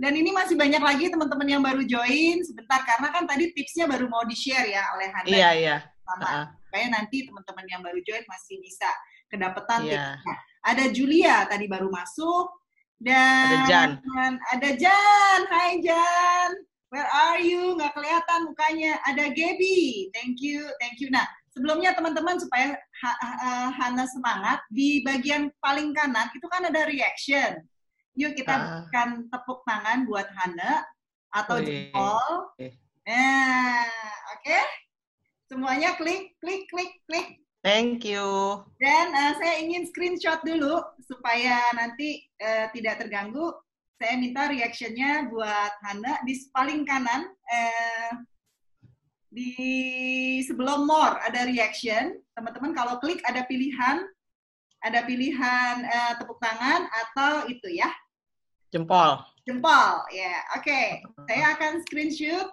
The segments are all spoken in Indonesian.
Dan ini masih banyak lagi teman-teman yang baru join sebentar karena kan tadi tipsnya baru mau di-share ya oleh Hana. Iya, iya. Sama. Uh. Supaya nanti teman-teman yang baru join masih bisa kedapetan yeah. tipsnya. Ada Julia tadi baru masuk dan ada Jan. Ada Jan. Hai Jan. Where are you? Nggak kelihatan mukanya. Ada Gaby. Thank you. Thank you. Nah, sebelumnya teman-teman supaya Hana semangat, di bagian paling kanan itu kan ada reaction. Yuk kita uh. berikan tepuk tangan buat Hana atau jempol. Nah, oke. Okay? Semuanya klik, klik, klik, klik. Thank you. Dan uh, saya ingin screenshot dulu supaya nanti uh, tidak terganggu. Saya minta reactionnya buat Hana di paling kanan. Uh, di sebelum more ada reaction. Teman-teman kalau klik ada pilihan ada pilihan uh, tepuk tangan atau itu ya? Jempol. Jempol, ya. Yeah. Oke, okay. saya akan screenshot.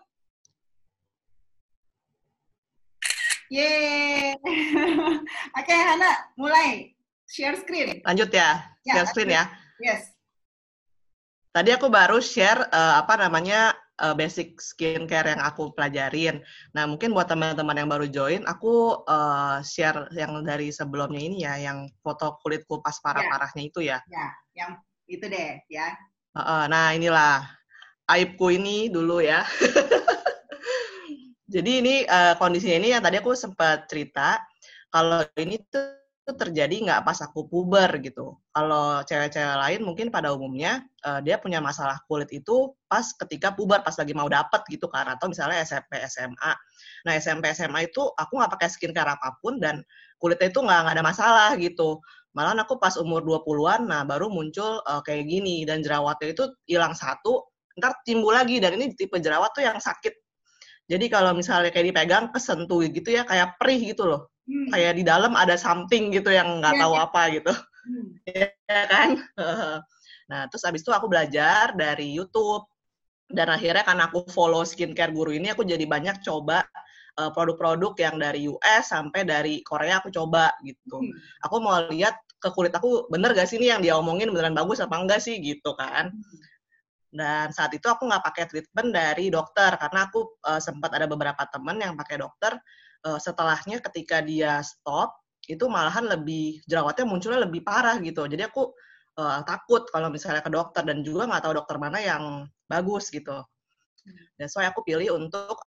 Yeay. Oke, okay, Hana, mulai. Share screen. Lanjut ya, ya share screen ya. Yes. Tadi aku baru share uh, apa namanya uh, basic skincare yang aku pelajarin. Nah, mungkin buat teman-teman yang baru join, aku uh, share yang dari sebelumnya ini ya, yang foto kulitku pas parah-parahnya itu ya. Ya, yang itu deh ya. Uh, nah, inilah aibku ini dulu ya. Jadi ini uh, kondisinya ini yang tadi aku sempat cerita, kalau ini tuh terjadi nggak pas aku puber gitu. Kalau cewek-cewek lain mungkin pada umumnya uh, dia punya masalah kulit itu pas ketika puber, pas lagi mau dapet gitu kan, atau misalnya SMP, SMA. Nah SMP, SMA itu aku nggak pakai skincare apa pun dan kulitnya itu nggak ada masalah gitu. Malah aku pas umur 20-an, nah baru muncul uh, kayak gini dan jerawatnya itu hilang satu, ntar timbul lagi dan ini tipe jerawat tuh yang sakit. Jadi kalau misalnya kayak dipegang kesentuh gitu ya kayak perih gitu loh hmm. kayak di dalam ada something gitu yang nggak ya, tahu ya. apa gitu hmm. ya kan nah terus abis itu aku belajar dari YouTube dan akhirnya karena aku follow skincare guru ini aku jadi banyak coba uh, produk-produk yang dari US sampai dari Korea aku coba gitu hmm. aku mau lihat ke kulit aku bener gak sih ini yang dia omongin beneran bagus apa enggak sih? Gitu kan. Hmm. dan saat itu aku nggak pakai treatment dari dokter karena aku uh, sempat ada beberapa teman yang pakai dokter uh, setelahnya ketika dia stop itu malahan lebih jerawatnya munculnya lebih parah gitu. Jadi aku uh, takut kalau misalnya ke dokter dan juga nggak tahu dokter mana yang bagus gitu. Dan so aku pilih untuk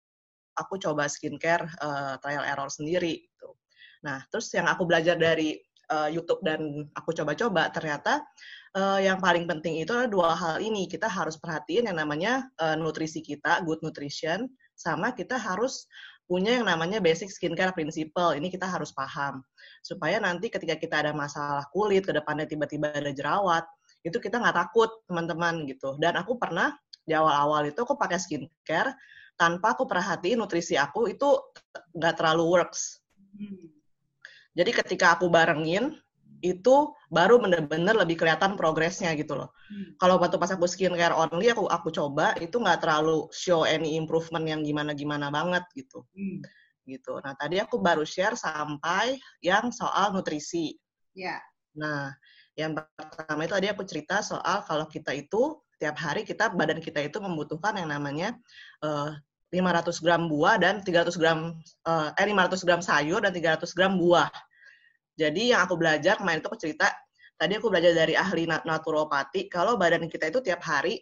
aku coba skincare uh, trial error sendiri gitu. nah terus yang aku belajar dari uh, YouTube dan aku coba-coba ternyata uh, yang paling penting itu adalah dua hal ini kita harus perhatiin yang namanya uh, nutrisi kita good nutrition sama kita harus punya yang namanya basic skincare principle. Ini kita harus paham. Supaya nanti ketika kita ada masalah kulit, ke depannya tiba-tiba ada jerawat, itu kita nggak takut, teman-teman, gitu. Dan aku pernah, di awal-awal itu aku pakai skincare, tanpa aku perhatiin nutrisi aku itu nggak terlalu works. Jadi ketika aku barengin, itu baru bener-bener lebih kelihatan progresnya gitu loh. Hmm. Kalau waktu pas aku skincare only aku aku coba itu nggak terlalu show any improvement yang gimana-gimana banget gitu. Hmm. Gitu. Nah, tadi aku baru share sampai yang soal nutrisi. Ya. Yeah. Nah, yang pertama itu tadi aku cerita soal kalau kita itu tiap hari kita badan kita itu membutuhkan yang namanya uh, 500 gram buah dan 300 gram eh 500 gram sayur dan 300 gram buah. Jadi yang aku belajar kemarin itu aku cerita, tadi aku belajar dari ahli naturopati, kalau badan kita itu tiap hari,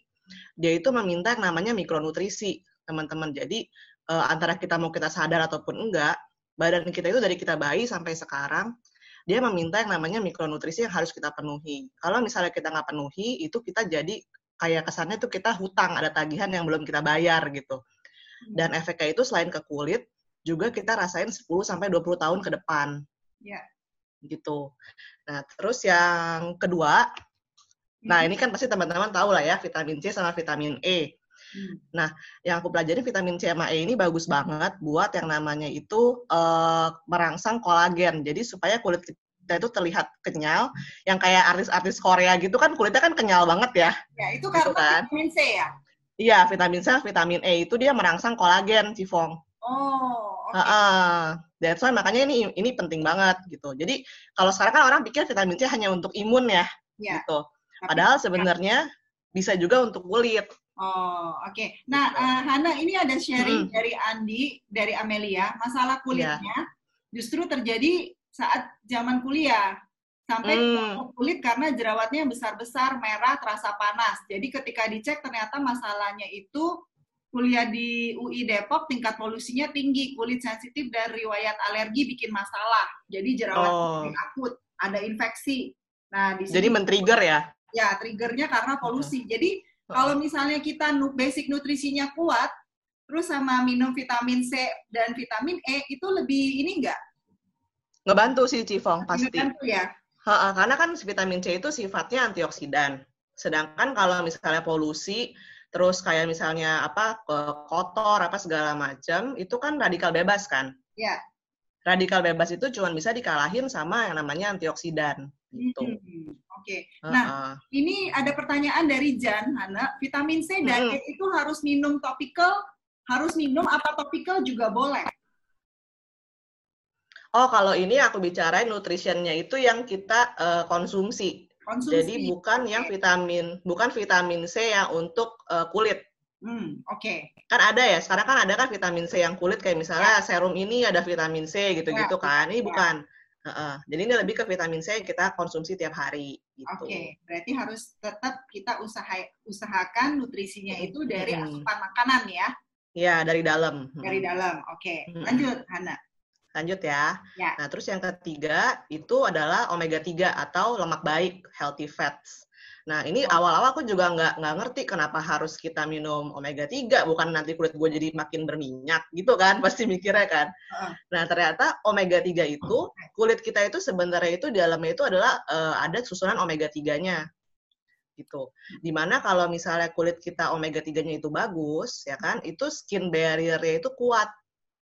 dia itu meminta yang namanya mikronutrisi, teman-teman. Jadi uh, antara kita mau kita sadar ataupun enggak, badan kita itu dari kita bayi sampai sekarang, dia meminta yang namanya mikronutrisi yang harus kita penuhi. Kalau misalnya kita nggak penuhi, itu kita jadi kayak kesannya itu kita hutang, ada tagihan yang belum kita bayar gitu. Dan efeknya itu selain ke kulit, juga kita rasain 10 sampai 20 tahun ke depan. Yeah gitu. Nah, terus yang kedua, nah hmm. ini kan pasti teman-teman tahu lah ya vitamin C sama vitamin E. Hmm. Nah, yang aku pelajari vitamin C sama E ini bagus banget buat yang namanya itu uh, merangsang kolagen. Jadi supaya kulit kita itu terlihat kenyal, yang kayak artis-artis Korea gitu kan kulitnya kan kenyal banget ya. Ya, itu gitu karena kan. vitamin C ya? Iya, vitamin C, vitamin E itu dia merangsang kolagen, Cifong. Oh, Okay. Uh, uh, that's why makanya ini ini penting banget gitu. Jadi kalau sekarang kan orang pikir vitamin C hanya untuk imun ya, yeah. gitu. Padahal sebenarnya bisa juga untuk kulit. Oh, oke. Okay. Nah, uh, Hana, ini ada sharing Hmm. dari Andi, dari Amelia, masalah kulitnya justru terjadi saat zaman kuliah. Sampai Hmm. kulit karena jerawatnya besar-besar, merah, terasa panas. Jadi ketika dicek ternyata masalahnya itu kuliah di UI Depok tingkat polusinya tinggi, kulit sensitif dan riwayat alergi bikin masalah. Jadi jerawat Oh. akut, ada infeksi. Nah, di Jadi sini men-trigger ya. ya triggernya karena polusi. Jadi kalau misalnya kita basic nutrisinya kuat, terus sama minum vitamin C dan vitamin E itu lebih ini enggak? Ngebantu sih Cifong pasti. Membantu ya. Karena kan vitamin C itu sifatnya antioksidan. Sedangkan kalau misalnya polusi, terus kayak misalnya apa kotor apa segala macam, itu kan radikal bebas kan. Ya. Radikal bebas itu cuma bisa dikalahin sama yang namanya antioksidan. Gitu. Hmm, Oke. Nah, Ha-ha. ini ada pertanyaan dari Jan, Hana. Vitamin C dan. E itu harus minum topical, harus minum apa topical juga boleh. Oh, kalau ini aku bicarain nutritionnya itu yang kita eh, konsumsi. Konsumsi. Jadi bukan yang vitamin, bukan vitamin C yang untuk eh, kulit. Hmm, oke. Kan ada ya, sekarang kan ada kan vitamin C yang kulit kayak misalnya serum ini ada vitamin C gitu-gitu Ya, kan. Ini ya. bukan. Heeh. Jadi ini lebih ke vitamin C yang kita konsumsi tiap hari gitu. Oke, berarti harus tetap kita usaha usahakan nutrisinya itu dari Hmm. asupan makanan ya, Ya, dari dalam. dari dalam. Oke, Hmm. lanjut Hana. Lanjut ya. Ya. Nah, terus yang ketiga itu adalah omega 3 atau lemak baik, healthy fats. Nah, ini Oh. awal-awal aku juga nggak nggak ngerti kenapa harus kita minum omega 3, bukan nanti kulit gue jadi makin berminyak gitu kan, pasti mikirnya kan. Nah, ternyata omega 3 itu, kulit kita itu sebenarnya itu di dalamnya itu adalah eh, ada susunan omega 3-nya. Gitu. Di mana kalau misalnya kulit kita omega 3-nya itu bagus, ya kan, itu skin barrier-nya itu kuat.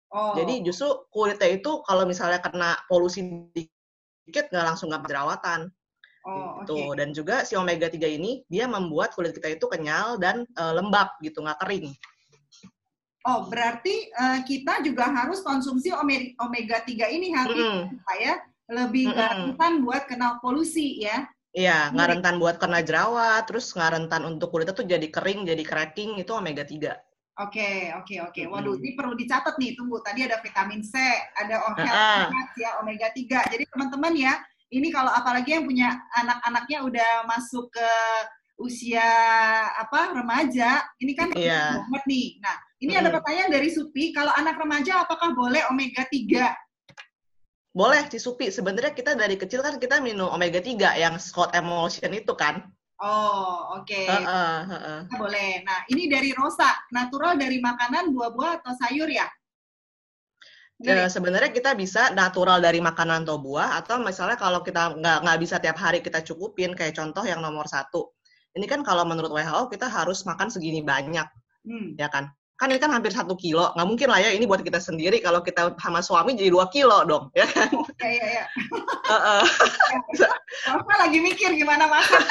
Oh, Jadi justru kulitnya itu kalau misalnya kena polusi dikit nggak langsung nggak jerawatan oh, gitu. oke. Dan juga si omega 3 ini dia membuat kulit kita itu kenyal dan eh, lembab gitu, nggak kering. Oh, berarti eh, kita juga harus konsumsi ome- omega 3 ini hari Mm-mm. supaya lebih Mm-mm. rentan buat kena polusi ya. Iya, nggak Iya. rentan buat kena jerawat, terus nggak rentan untuk kulitnya tuh jadi kering, jadi cracking, itu omega 3. Oke, oke, oke. Mm-mm. Waduh, ini perlu dicatat nih. Tunggu, tadi ada vitamin C, ada healthy fats ya, omega 3. Jadi teman-teman ya, ini kalau apalagi yang punya anak-anaknya udah masuk ke usia apa remaja, ini kan Iya. banget nih. Nah, ini ada Mm-mm. pertanyaan dari Supi, kalau anak remaja apakah boleh omega 3? Boleh si Supi, sebenarnya kita dari kecil kan kita minum omega 3 yang Scott Emulsion itu kan. Oh, oke. Heeh, heeh. Boleh. Nah, ini dari Rosa, natural dari makanan, buah-buah atau sayur ya? Ya? Sebenarnya kita bisa natural dari makanan atau buah atau misalnya kalau kita nggak nggak bisa tiap hari kita cukupin kayak contoh yang nomor satu ini kan kalau menurut WHO kita harus makan segini banyak Hmm. ya kan kan ini kan hampir satu kilo. Nggak mungkin lah ya ini buat kita sendiri. Kalau kita sama suami jadi dua kilo dong ya kan? Ya, ya, ya. Heeh. Rosa lagi mikir gimana masak.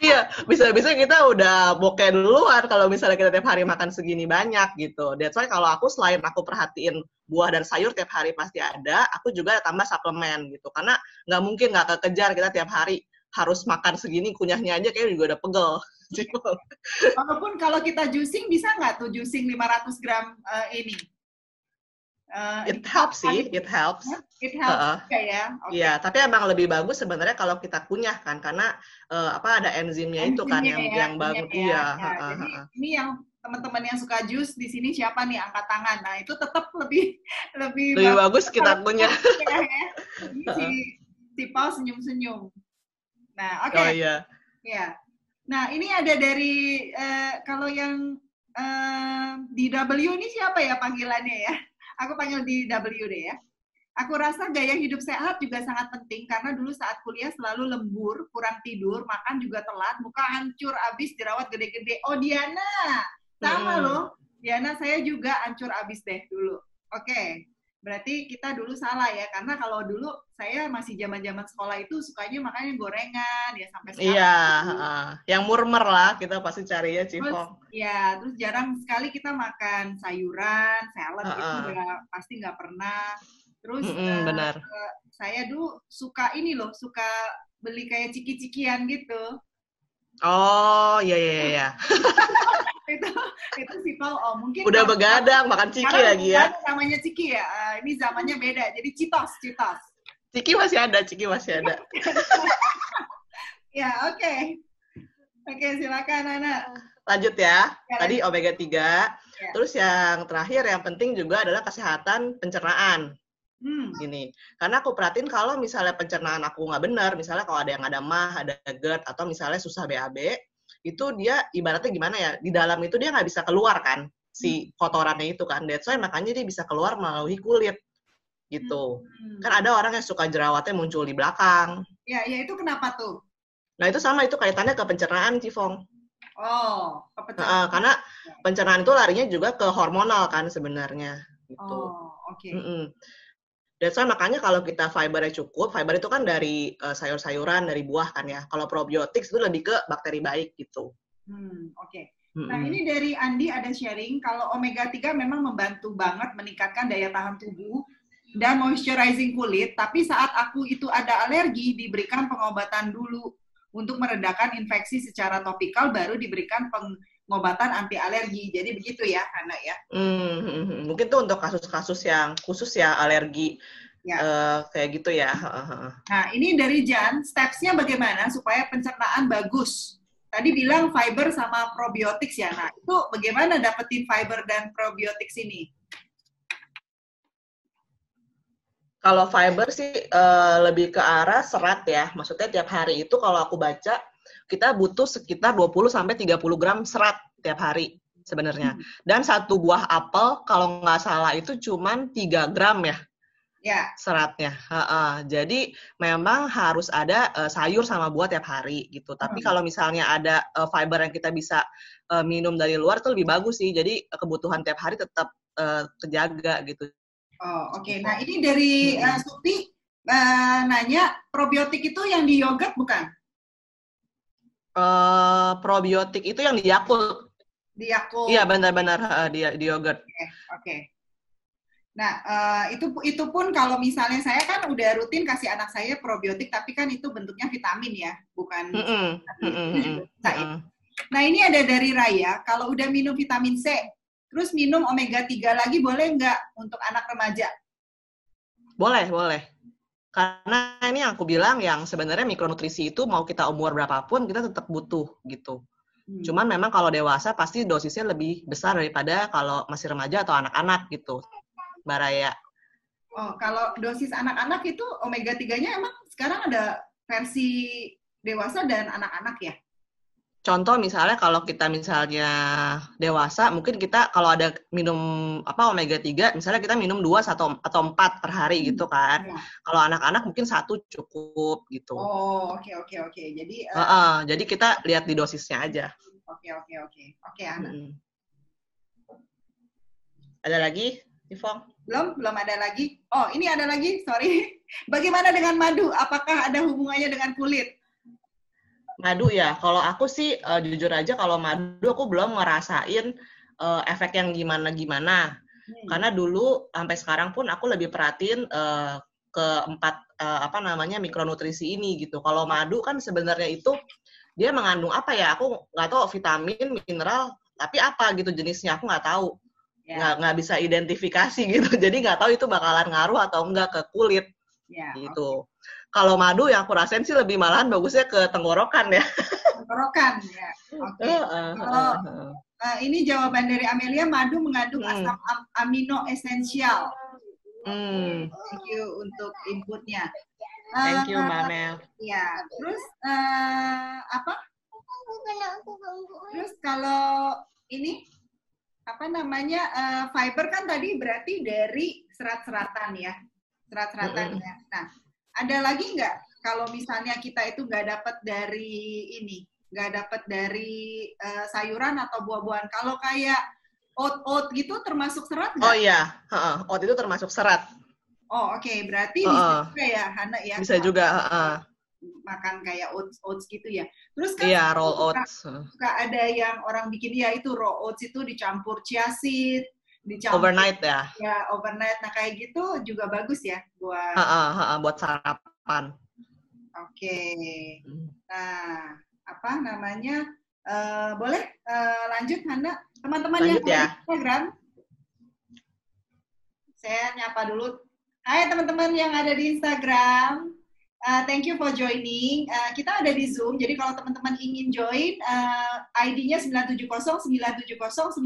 Iya bisa-bisa kita udah bokeh duluan kalau misalnya kita tiap hari makan segini banyak gitu. That's why kalau aku selain aku perhatiin buah dan sayur tiap hari pasti ada aku juga tambah suplemen gitu. Karena nggak mungkin nggak kekejar kita tiap hari harus makan segini kunyahnya aja kayak juga udah pegel Walaupun kalau kita juicing bisa nggak tuh juicing 500 gram eh, ini? Eh, it helps sih it helps It helps Heeh. juga ya. Oke. Iya, tapi emang lebih bagus sebenarnya kalau kita kunyah kan, karena eh, apa ada enzimnya itu kan yang Enzimnya ya, yang bagus. ya. Iya, Ya, heeh, jadi heeh. ini yang teman-teman yang suka jus di sini siapa nih angkat tangan. Nah, itu tetap lebih lebih, lebih bagus kita kalau kunyah. ya, ya. Si si Paul senyum-senyum. Nah, oke. Oh iya. Ya. Nah, ini ada dari eh, kalau yang eh, DW ini siapa ya panggilannya ya? Aku panggil DW deh ya. Aku rasa gaya hidup sehat juga sangat penting karena dulu saat kuliah selalu lembur, kurang tidur, makan juga telat, muka hancur, abis jerawat gede-gede. Oh Diana, sama Mm-mm. loh. Diana saya juga hancur abis deh dulu. Oke, berarti kita dulu salah ya karena kalau dulu saya masih zaman-zaman sekolah itu sukanya makanya gorengan ya sampai sekarang. Iya, heeh. yang murmer lah kita pasti cari ya, Cipong. ya, terus jarang sekali kita makan sayuran, salad itu Heeh. udah pasti nggak pernah. Terus Mm-mm, eh, benar. saya dulu suka ini loh, suka beli kayak ciki-cikian gitu. Oh, iya iya iya. itu itu sih oh mungkin Udah begadang makan ciki lagi ya. namanya ciki ya. Ah, ini zamannya beda. Jadi citos, citos. Ciki masih ada, ciki masih ada. Ya, oke. Oke, silakan Nana. Lanjut ya. Ya, Tadi omega 3. Ya. Terus yang terakhir yang penting juga adalah kesehatan pencernaan. Hmm. gini karena aku perhatiin kalau misalnya pencernaan aku nggak benar misalnya kalau ada yang ada mah ada GERD atau misalnya susah BAB itu dia ibaratnya gimana ya di dalam itu dia nggak bisa keluar kan si kotorannya itu kan that's why makanya dia bisa keluar melalui kulit gitu Hmm. kan ada orang yang suka jerawatnya muncul di belakang Ya, ya itu kenapa tuh? nah itu sama itu kaitannya ke pencernaan Cifong Oh, kepecah. Nah, karena pencernaan itu larinya juga ke hormonal kan sebenarnya gitu Oh, oke. Mm-mm. That's why makanya kalau kita fibernya cukup, fiber itu kan dari eh, sayur-sayuran, dari buah kan ya. Kalau probiotik itu lebih ke bakteri baik gitu. Hmm, oke. Nah, Mm-mm. ini dari Andi ada sharing kalau omega 3 memang membantu banget meningkatkan daya tahan tubuh dan moisturizing kulit, tapi saat aku itu ada alergi diberikan pengobatan dulu untuk meredakan infeksi secara topikal baru diberikan pengobatan anti alergi. Jadi begitu ya, Hana ya. Hmm, mungkin tuh untuk kasus-kasus yang khusus ya alergi Ya. eh, kayak gitu ya. Nah, ini dari Jan, steps-nya bagaimana supaya pencernaan bagus? Tadi bilang fiber sama probiotics ya. Nah, itu bagaimana dapetin fiber dan probiotics ini? Kalau fiber sih eh, lebih ke arah serat ya. Maksudnya tiap hari itu kalau aku baca kita butuh sekitar 20 sampai 30 gram serat tiap hari sebenarnya. Dan satu buah apel kalau nggak salah itu cuman 3 gram ya Ya, seratnya. Heeh. Jadi memang harus ada eh, sayur sama buah tiap hari gitu. Tapi Hmm. kalau misalnya ada eh, fiber yang kita bisa eh, minum dari luar tuh lebih bagus sih. Jadi kebutuhan tiap hari tetap eh, terjaga gitu. Oh, oke. Nah, ini dari Hmm. uh, Suti uh, nanya, probiotik itu yang di yogurt bukan? Eh, probiotik itu yang di Yakult. Di Yakult. Iya benar-benar eh, di, di yogurt. Oke. Nah, uh, itu itu pun kalau misalnya saya kan udah rutin kasih anak saya probiotik, tapi kan itu bentuknya vitamin ya, bukan. Mm-mm, juga bisa ya. mm-mm. Nah, ini ada dari Raya, kalau udah minum vitamin C, terus minum omega 3 lagi boleh nggak untuk anak remaja? Boleh, boleh. Karena ini yang aku bilang yang sebenarnya mikronutrisi itu mau kita umur berapapun kita tetap butuh gitu. Hmm. Cuman memang kalau dewasa pasti dosisnya lebih besar daripada kalau masih remaja atau anak-anak gitu. Mbak Raya. Oh, kalau dosis anak-anak itu omega 3-nya emang sekarang ada versi dewasa dan anak-anak ya? Contoh misalnya kalau kita misalnya dewasa, mungkin kita kalau ada minum apa omega 3, misalnya kita minum 2 atau atau 4 per hari gitu kan. Ya. Kalau anak-anak mungkin satu cukup gitu. Oh, oke oke oke. Jadi eh, Heeh, jadi kita lihat di dosisnya aja. oke oke oke. Oke, Ana. Mm. Ada lagi, Ivong? Belum belum ada lagi. Oh, ini ada lagi. Sorry. Bagaimana dengan madu? Apakah ada hubungannya dengan kulit? Madu ya, kalau aku sih eh, jujur aja kalau madu aku belum ngerasain eh, efek yang gimana-gimana. Hmm. Karena dulu sampai sekarang pun aku lebih perhatiin eh, ke empat eh, apa namanya mikronutrisi ini gitu. Kalau madu kan sebenarnya itu dia mengandung apa ya? Aku nggak tahu vitamin, mineral, tapi apa gitu jenisnya aku nggak tahu. Ya, Nggak nggak bisa identifikasi gitu. Jadi nggak tahu itu bakalan ngaruh atau enggak ke kulit ya. gitu. Kalau madu yang aku rasain sih lebih malahan bagusnya ke tenggorokan ya. Tenggorokan ya. Oke. Heeh, Kalau- heeh. Eh, ini jawaban dari Amelia, madu mengandung Hmm. asam am- amino esensial. Hmm, Thank you untuk inputnya. thank you Eh, Mbak Mel. Ya, terus eh, apa? Terus kalau ini apa namanya eh, fiber kan tadi berarti dari serat-seratan ya, serat-seratannya. Nah, ada lagi nggak kalau misalnya kita itu nggak dapat dari ini, nggak dapat dari eh, sayuran atau buah-buahan? Kalau kayak oat-oat gitu termasuk serat Oh nggak? iya, heeh, oat itu termasuk serat. Oh, oke, berarti bisa Heeh. juga ya, Hana ya. Bisa juga, heeh. makan kayak oats oats gitu ya. Terus kan Iya, roll suka- oats. suka ada yang orang bikin ya itu raw oats itu dicampur chia seed, dicampur Overnight ya. ya overnight. Nah kayak gitu juga bagus ya buat. Heeh, heeh, buat sarapan. Oke. Nah apa namanya uh, boleh uh, lanjut Hana teman-teman yang ya. Instagram saya nyapa dulu Hai teman-teman yang ada di Instagram Uh, thank you for joining. Uh, kita ada di Zoom, jadi kalau teman-teman ingin join, uh, ID-nya 970-970-9777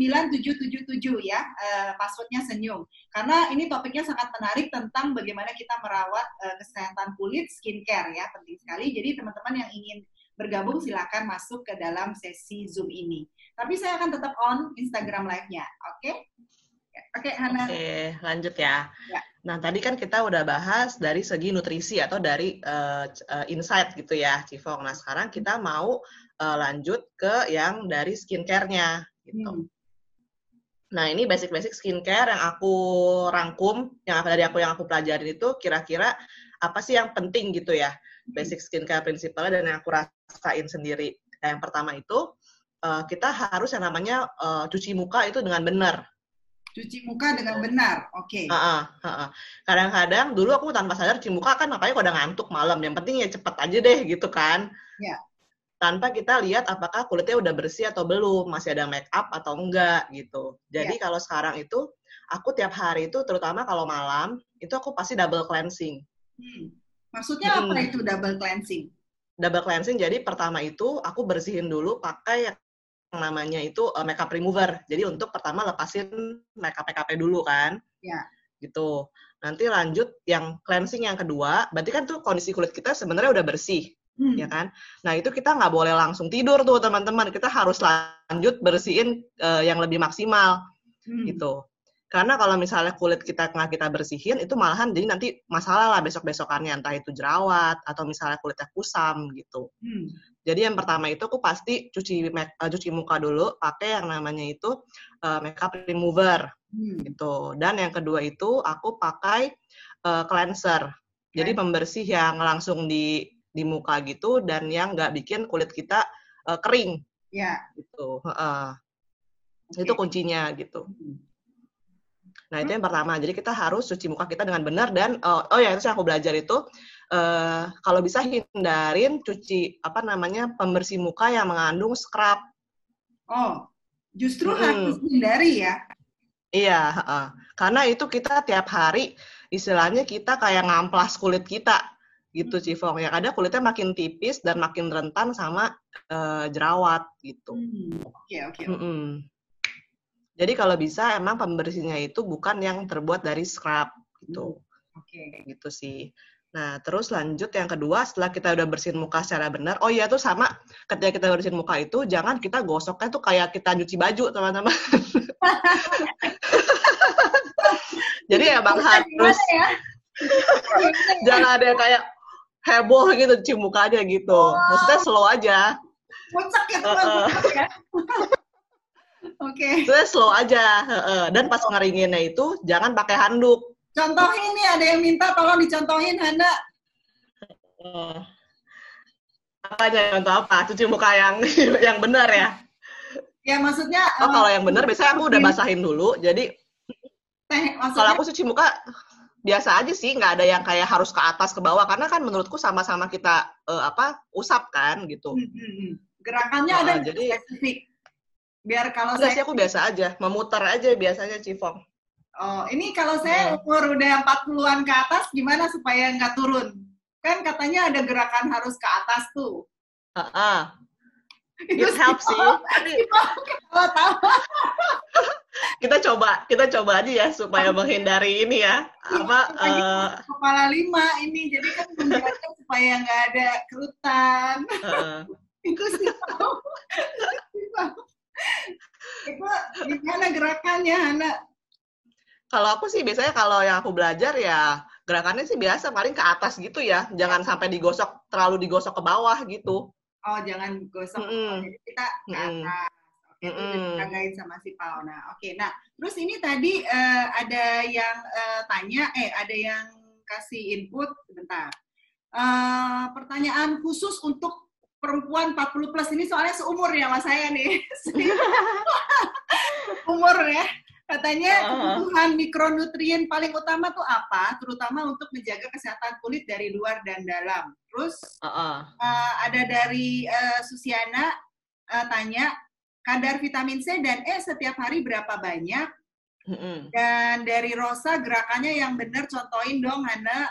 ya, uh, passwordnya senyum. Karena ini topiknya sangat menarik tentang bagaimana kita merawat uh, kesehatan kulit, skincare ya, penting sekali. Jadi teman-teman yang ingin bergabung silakan masuk ke dalam sesi Zoom ini. Tapi saya akan tetap on Instagram live-nya, oke? Okay? Oke, okay, Hana. Oke, lanjut ya. ya. Nah, tadi kan kita udah bahas dari segi nutrisi atau dari uh, insight gitu ya, Cifong. Nah, sekarang kita mau uh, lanjut ke yang dari skincare-nya gitu. Hmm. Nah, ini basic-basic skincare yang aku rangkum, yang dari aku yang aku pelajarin itu kira-kira apa sih yang penting gitu ya, hmm. basic skincare prinsipalnya dan yang aku rasain sendiri. Nah, yang pertama itu uh, kita harus yang namanya uh, cuci muka itu dengan benar cuci muka dengan benar. Oke. Okay. Kadang-kadang dulu aku tanpa sadar cuci muka kan makanya udah ngantuk malam. Yang penting ya cepet aja deh gitu kan. Ya. Tanpa kita lihat apakah kulitnya udah bersih atau belum, masih ada make up atau enggak gitu. Jadi ya. kalau sekarang itu aku tiap hari itu terutama kalau malam itu aku pasti double cleansing. Hmm. Maksudnya hmm. apa itu double cleansing? Double cleansing jadi pertama itu aku bersihin dulu pakai namanya itu uh, makeup remover. Jadi untuk pertama lepasin makeup makeup dulu kan. Ya. Gitu. Nanti lanjut yang cleansing yang kedua. Berarti kan tuh kondisi kulit kita sebenarnya udah bersih. Hmm. ya kan? Nah itu kita nggak boleh langsung tidur tuh teman-teman, kita harus lanjut bersihin uh, yang lebih maksimal, hmm. gitu. Karena kalau misalnya kulit kita nggak kita bersihin, itu malahan jadi nanti masalah lah besok-besokannya, entah itu jerawat atau misalnya kulitnya kusam gitu. Hmm. Jadi yang pertama itu aku pasti cuci make, uh, cuci muka dulu pakai yang namanya itu uh, makeup remover hmm. gitu. Dan yang kedua itu aku pakai uh, cleanser. Okay. Jadi pembersih yang langsung di di muka gitu dan yang nggak bikin kulit kita uh, kering. Ya. Yeah. Gitu. Uh, okay. Itu kuncinya gitu. Hmm. Nah, itu yang pertama. Jadi kita harus cuci muka kita dengan benar dan uh, oh ya itu yang aku belajar itu uh, kalau bisa hindarin cuci apa namanya pembersih muka yang mengandung scrub. Oh, justru hmm. harus hindari ya. Iya, uh, karena itu kita tiap hari istilahnya kita kayak ngamplas kulit kita gitu hmm. Cifong. Yang ada kulitnya makin tipis dan makin rentan sama uh, jerawat gitu. Hmm, oke oke. Okay, jadi kalau bisa emang pembersihnya itu bukan yang terbuat dari scrub gitu. Oke. Okay. Gitu sih. Nah, terus lanjut yang kedua, setelah kita udah bersihin muka secara benar, oh iya tuh sama, ketika kita bersihin muka itu, jangan kita gosoknya tuh kayak kita nyuci baju, teman-teman. Jadi ya bang harus, ya? jangan ada kayak heboh gitu cuci muka aja gitu. Oh. Maksudnya slow aja. Muncak ya, uh -uh. ya. Oke. Okay. slow aja. Dan pas ngeringinnya itu jangan pakai handuk. Contohin nih, ada yang minta tolong dicontohin, Handa. Uh, apa aja contoh apa? Cuci muka yang yang benar ya? Ya maksudnya. Oh, kalau yang benar biasanya aku udah basahin dulu. Jadi kalau aku cuci muka biasa aja sih, nggak ada yang kayak harus ke atas ke bawah karena kan menurutku sama-sama kita uh, apa usap kan gitu. Hmm, hmm, hmm. Gerakannya ada jadi, spesifik biar kalau saya sih aku biasa aja, memutar aja biasanya Cifong. Oh, ini kalau saya umur udah 40-an ke atas gimana supaya nggak turun? Kan katanya ada gerakan harus ke atas tuh. Uh -uh. It helps sih. Kita coba, kita coba aja ya supaya menghindari ini ya. Apa uh, kepala lima ini jadi kan menjaga supaya nggak ada kerutan. Uh. Itu sih itu gimana gerakannya Hana? Kalau aku sih biasanya kalau yang aku belajar ya gerakannya sih biasa paling ke atas gitu ya, jangan sampai digosok terlalu digosok ke bawah gitu. Oh jangan gosok, mm -hmm. jadi kita ke atas. Oke, mm -hmm. itu guide sama si Pauna. Oke, nah terus ini tadi uh, ada yang uh, tanya, eh ada yang kasih input sebentar. Uh, pertanyaan khusus untuk perempuan 40 plus ini soalnya seumur ya mas saya nih. Umur ya. Katanya kebutuhan mikronutrien paling utama tuh apa? Terutama untuk menjaga kesehatan kulit dari luar dan dalam. Terus Heeh. eh, ada dari eh, Susiana eh, tanya kadar vitamin C dan E setiap hari berapa banyak? Mm-mm. Dan dari Rosa gerakannya yang benar contohin dong Hana.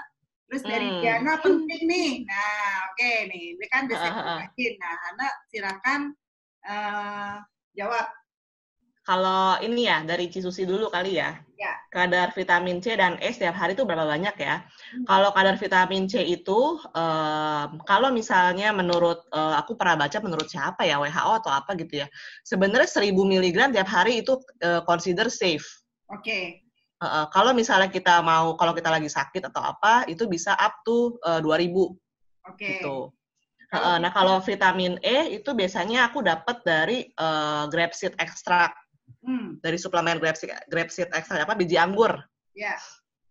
Terus dari Hmm. Diana penting nih. Nah, oke nih. Ini kan bisa ah. dibagiin. Nah, Hana silakan eh, jawab. Kalau ini ya dari Cisusi dulu kali ya. Ya. Kadar vitamin C dan E setiap hari itu berapa banyak ya? Hmm. Kalau kadar vitamin C itu em, kalau misalnya menurut eh, aku pernah baca menurut siapa ya WHO atau apa gitu ya. Sebenarnya 1000 mg tiap hari itu eh, consider safe. Oke. Eh, eh, kalau misalnya kita mau kalau kita lagi sakit atau apa itu bisa up to eh, 2000 Oke. gitu. Kalau- Eh, nah kalau vitamin E itu biasanya aku dapat dari eh, grapeseed extract Hmm, dari suplemen grapeseed, grapeseed extract apa biji anggur. ya.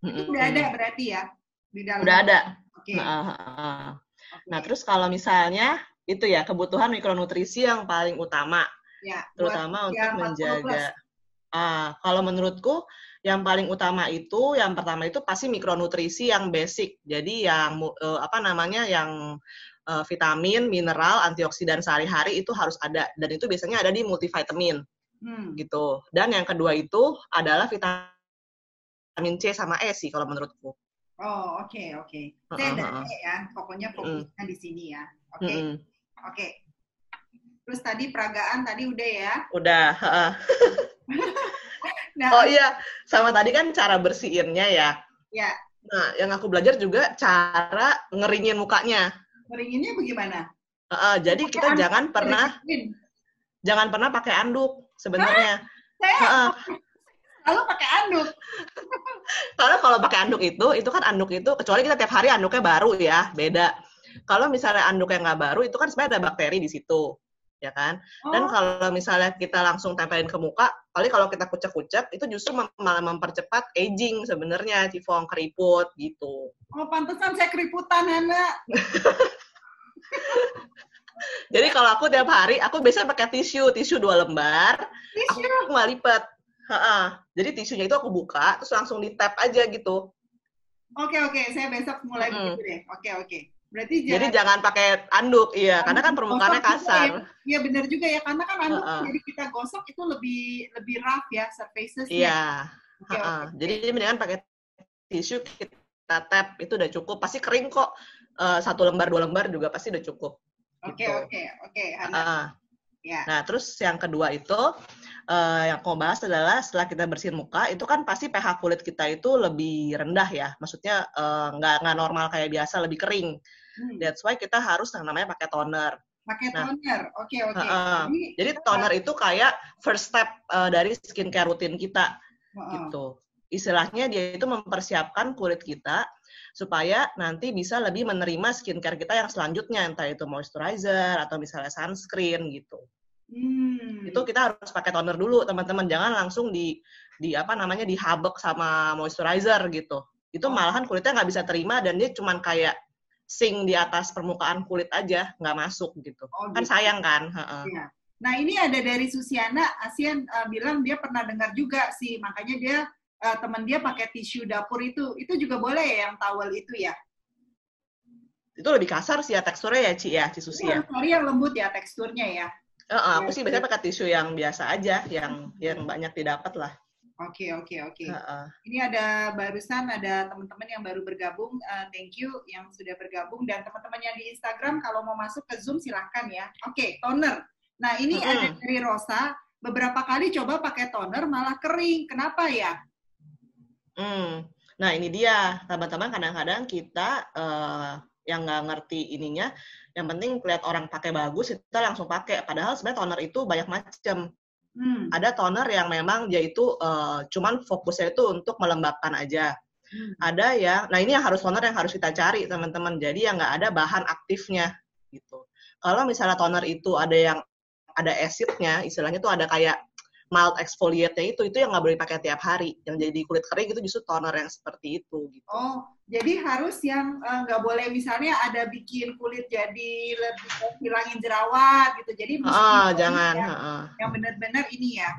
Itu Mm-mm. udah ada berarti ya di dalam. Udah ada. Oke. Nah, eh, eh. oke. nah terus kalau misalnya itu ya kebutuhan mikronutrisi yang paling utama, ya, terutama untuk yang 40 menjaga. Ah, kalau menurutku yang paling utama itu yang pertama itu pasti mikronutrisi yang basic. Jadi yang eh, apa namanya yang eh, vitamin, mineral, antioksidan sehari-hari itu harus ada dan itu biasanya ada di multivitamin Hmm. gitu. Dan yang kedua itu adalah vitamin C sama E sih kalau menurutku. Oh, oke, oke. C Heeh, dan. E ya. Pokoknya fokusnya di sini ya. Oke. Mm-mm. Oke. Terus tadi peragaan tadi udah ya. Udah. heeh. Nah, Oh iya, sama tadi kan cara bersihinnya ya. ya, Nah, yang aku belajar juga cara ngeringin mukanya. ngeringinnya bagaimana? Heeh, jadi Pakai kita anduk jangan pernah jangan pernah pakai anduk sebenarnya. Saya selalu pakai anduk. Karena kalau pakai anduk itu, itu kan anduk itu kecuali kita tiap hari anduknya baru ya, beda. Kalau misalnya anduknya nggak baru, itu kan sebenarnya ada bakteri di situ, ya kan? Dan Oh, kalau misalnya kita langsung tempelin ke muka, kali kalau kita kucek-kucek, itu justru mem- malah mempercepat aging sebenarnya, cifong, keriput gitu. oh pantesan saya keriputan, Hana. Jadi kalau aku tiap hari, aku biasanya pakai tisu, tisu dua lembar, aku Tisu. nggak lipat. Heeh. Jadi tisunya itu aku buka, terus langsung di tap aja gitu. Oke, oke. Saya besok mulai Mm-mm. begitu deh. Oke, oke. Berarti Jadi jangan jangan pakai anduk, iya, karena kan permukaannya gosok juga kasar. ya. Iya benar juga ya, karena kan anduk Heeh. jadi kita gosok itu lebih lebih rough ya surfaces Iya. Heeh. oke. Jadi mendingan pakai tisu kita tap itu udah cukup. Pasti kering kok. Eh, satu lembar dua lembar juga pasti udah cukup. Oke, gitu. oke, oke. Heeh. Ya. Nah, terus yang kedua itu eh, yang aku bahas adalah setelah kita bersihin muka, itu kan pasti pH kulit kita itu lebih rendah ya. Maksudnya eh, nggak nggak normal kayak biasa, lebih kering. Hmm. That's why kita harus yang namanya pakai toner. Pakai Nah. toner. Oke, oke. Heeh. Jadi, Jadi toner itu kayak first step eh, dari skincare rutin kita. heeh. gitu. Istilahnya dia itu mempersiapkan kulit kita supaya nanti bisa lebih menerima skincare kita yang selanjutnya, entah itu moisturizer atau misalnya sunscreen gitu. Hmm. Itu kita harus pakai toner dulu, teman-teman. Jangan langsung di di apa namanya dihabek sama moisturizer gitu. Itu Oh. malahan kulitnya nggak bisa terima dan dia cuman kayak sing di atas permukaan kulit aja, nggak masuk gitu. Oh, Kan gitu. sayang kan? Iya. Nah ini ada dari Susiana, Asian eh, bilang dia pernah dengar juga sih, makanya dia eh, teman dia pakai tisu dapur itu, itu juga boleh ya yang towel itu ya? Itu lebih kasar sih ya teksturnya ya, Ci ya, Ci Susi ya. Yang cari yang lembut ya teksturnya ya. Heeh, aku Iya, sih iya. biasanya pakai tisu yang biasa aja, yang yang banyak didapat lah. Oke oke oke. Heeh. Ini ada barusan ada teman-teman yang baru bergabung, eh, thank you yang sudah bergabung dan teman-teman yang di Instagram kalau mau masuk ke Zoom silahkan ya. Oke toner. Nah ini Mm-mm. ada dari Rosa, beberapa kali coba pakai toner malah kering. Kenapa ya? Hmm. Nah ini dia teman-teman kadang-kadang kita eh, yang nggak ngerti ininya, yang penting lihat orang pakai bagus kita langsung pakai. Padahal sebenarnya toner itu banyak macam. Hmm. Ada toner yang memang dia itu eh, cuman fokusnya itu untuk melembabkan aja. Hmm. Ada yang, nah ini yang harus toner yang harus kita cari teman-teman. Jadi yang nggak ada bahan aktifnya gitu. Kalau misalnya toner itu ada yang ada acidnya, istilahnya tuh ada kayak mild exfoliate-nya itu, itu yang nggak boleh pakai tiap hari. Yang jadi kulit kering itu justru toner yang seperti itu. Gitu. Oh, jadi harus yang eh, nggak boleh misalnya ada bikin kulit jadi lebih hilangin jerawat gitu. Jadi Ah, yang- jangan. yang, heeh. yang benar-benar ini ya.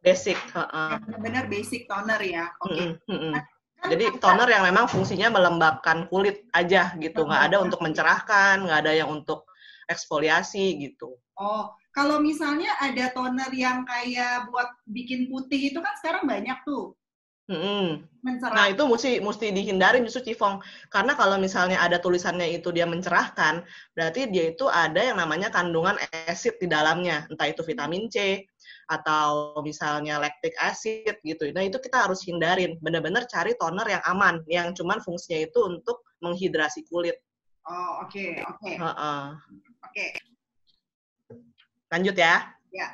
Basic. Uh-uh. Benar-benar basic toner ya. Oke. Okay. Mm -mm. Kan Jadi toner yang memang fungsinya melembabkan kulit aja gitu, nggak ada untuk mencerahkan, nggak ada yang untuk eksfoliasi gitu. Oh, kalau misalnya ada toner yang kayak buat bikin putih itu kan sekarang banyak tuh. Hmm. Nah itu mesti mesti dihindari justru cifong karena kalau misalnya ada tulisannya itu dia mencerahkan berarti dia itu ada yang namanya kandungan acid di dalamnya entah itu vitamin C atau misalnya lactic acid gitu. Nah itu kita harus hindarin benar-benar cari toner yang aman yang cuman fungsinya itu untuk menghidrasi kulit. Oh oke okay, oke. Okay. Uh -uh. Lanjut ya. Ya.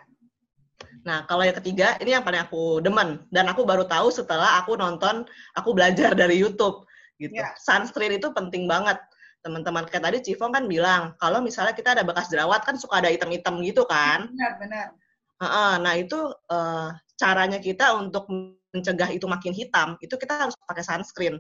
Nah, kalau yang ketiga, ini yang paling aku demen. Dan aku baru tahu setelah aku nonton, aku belajar dari YouTube. gitu. Yeah. Sunscreen itu penting banget. Teman-teman, kayak tadi Cifong kan bilang, kalau misalnya kita ada bekas jerawat, kan suka ada item-item gitu kan? Benar, benar. Nah, itu uh, caranya kita untuk mencegah itu makin hitam, itu kita harus pakai sunscreen.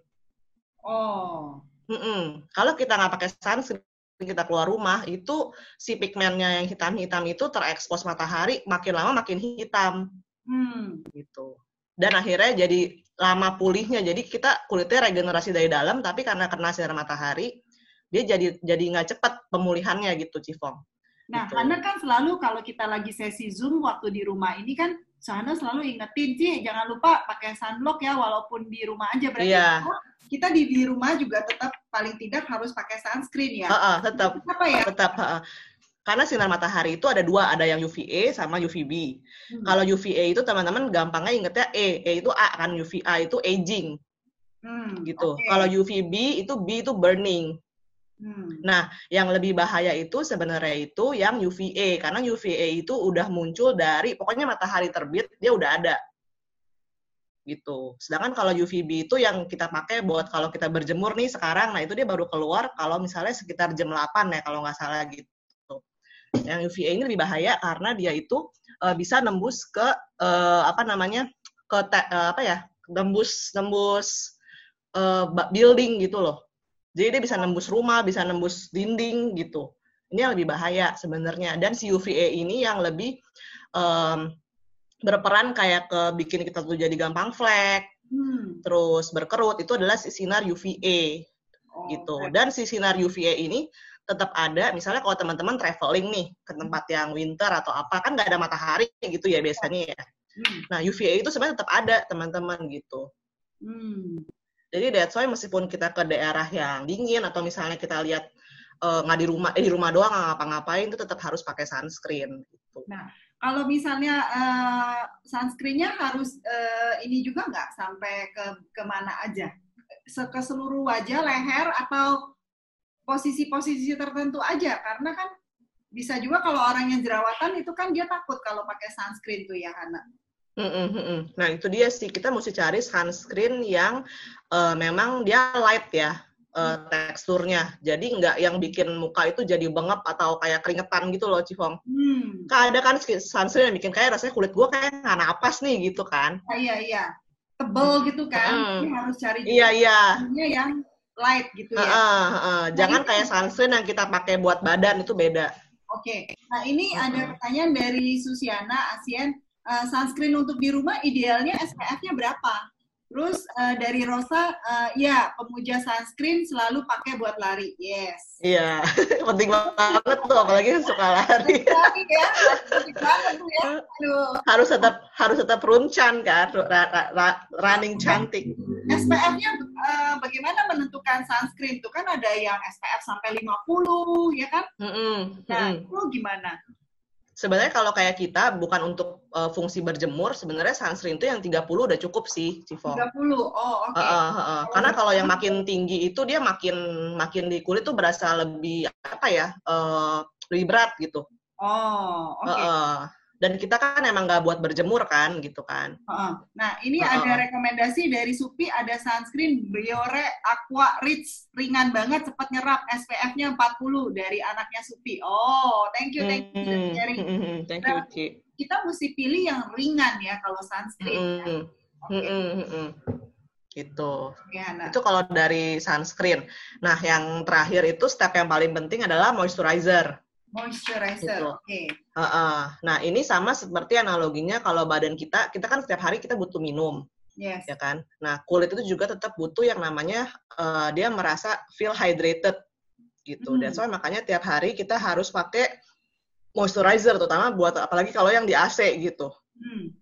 Oh. Mm -mm. Kalau kita nggak pakai sunscreen, kita keluar rumah itu si pigmennya yang hitam-hitam itu terekspos matahari makin lama makin hitam hmm. gitu dan akhirnya jadi lama pulihnya jadi kita kulitnya regenerasi dari dalam tapi karena kena sinar matahari dia jadi jadi nggak cepat pemulihannya gitu Cifong nah gitu. karena kan selalu kalau kita lagi sesi zoom waktu di rumah ini kan sana selalu ingetin sih jangan lupa pakai sunblock ya walaupun di rumah aja berarti yeah. kita di di rumah juga tetap paling tidak harus pakai sunscreen ya. Uh, uh, tetap. Apa ya? Tetap. Uh, karena sinar matahari itu ada dua, ada yang UVA sama UVB. Hmm. Kalau UVA itu teman-teman gampangnya ingetnya E, E itu A kan, UVA itu aging. Hmm, gitu. Okay. Kalau UVB itu B itu burning. Hmm. Nah, yang lebih bahaya itu sebenarnya itu yang UVA karena UVA itu udah muncul dari pokoknya matahari terbit dia udah ada gitu. Sedangkan kalau UVB itu yang kita pakai buat kalau kita berjemur nih sekarang, nah itu dia baru keluar kalau misalnya sekitar jam 8 ya kalau nggak salah gitu. Yang UVA ini lebih bahaya karena dia itu uh, bisa nembus ke uh, apa namanya ke uh, apa ya nembus nembus building gitu loh. Jadi dia bisa nembus rumah, bisa nembus dinding gitu. Ini yang lebih bahaya sebenarnya. Dan si UVA ini yang lebih um, berperan kayak ke bikin kita tuh jadi gampang flek, hmm. terus berkerut itu adalah si sinar UVA oh, gitu. Okay. Dan si sinar UVA ini tetap ada. Misalnya kalau teman-teman traveling nih ke tempat yang winter atau apa kan nggak ada matahari gitu ya biasanya ya. Hmm. Nah UVA itu sebenarnya tetap ada teman-teman gitu. Hmm. Jadi that's why meskipun kita ke daerah yang dingin atau misalnya kita lihat nggak uh, di rumah eh, di rumah doang nggak ngapa-ngapain itu tetap harus pakai sunscreen gitu. Nah, kalau misalnya uh, sunscreennya harus uh, ini juga nggak sampai ke ke mana aja? Ke seluruh wajah, leher, atau posisi-posisi tertentu aja? Karena kan bisa juga kalau orang yang jerawatan itu kan dia takut kalau pakai sunscreen tuh ya, Hana. Mm -mm. Nah itu dia sih kita mesti cari sunscreen yang uh, memang dia light ya, uh, teksturnya. Jadi nggak yang bikin muka itu jadi bengap atau kayak keringetan gitu loh, Cifong. Hmm. Kan ada kan sunscreen yang bikin kayak rasanya kulit gue kayak nggak napas nih gitu kan. Ah, iya, iya. Tebel gitu kan. Jadi harus cari iya, iya. yang light gitu ya. Uh, uh, uh. Jangan nah, kayak sunscreen yang kita pakai buat badan itu beda. Oke. Okay. Nah ini uh -huh. ada pertanyaan dari Susiana Asien. Uh, sunscreen untuk di rumah idealnya SPF-nya berapa? Terus uh, dari Rosa, uh, ya pemuja sunscreen selalu pakai buat lari. Yes. Iya, penting banget tuh, apalagi suka lari. Lari ya, penting banget tuh ya. Aduh. Harus tetap harus tetap runcan kan, ra, ra, ra, running cantik. SPF-nya uh, bagaimana menentukan sunscreen tuh kan ada yang SPF sampai 50 ya kan? Mm -hmm. Nah, itu gimana? Sebenarnya kalau kayak kita bukan untuk uh, fungsi berjemur, sebenarnya sunscreen itu yang 30 udah cukup sih, Civo. 30. Oh, oke. Okay. Uh, uh, uh, Karena kalau yang makin tinggi itu dia makin makin di kulit tuh berasa lebih apa ya? Uh, lebih berat gitu. Oh, oke. Okay. Uh, uh dan kita kan emang nggak buat berjemur kan gitu kan. Nah ini uh -uh. ada rekomendasi dari Supi ada sunscreen Biore Aqua Rich ringan banget cepat nyerap SPF-nya 40 dari anaknya Supi. Oh thank you thank you mm -hmm. Thank you Ci. Kita mesti pilih yang ringan ya kalau sunscreen. Mm -hmm. ya. okay. mm -hmm. Itu. Ya, nah. Itu kalau dari sunscreen. Nah, yang terakhir itu step yang paling penting adalah moisturizer. Moisturizer, Gitu. oke. Okay. Uh-uh. Nah, ini sama seperti analoginya kalau badan kita, kita kan setiap hari kita butuh minum, Yes. ya kan? Nah, kulit itu juga tetap butuh yang namanya uh, dia merasa feel hydrated gitu. Hmm. Dan so makanya tiap hari kita harus pakai moisturizer, terutama buat apalagi kalau yang di AC gitu. Hmm.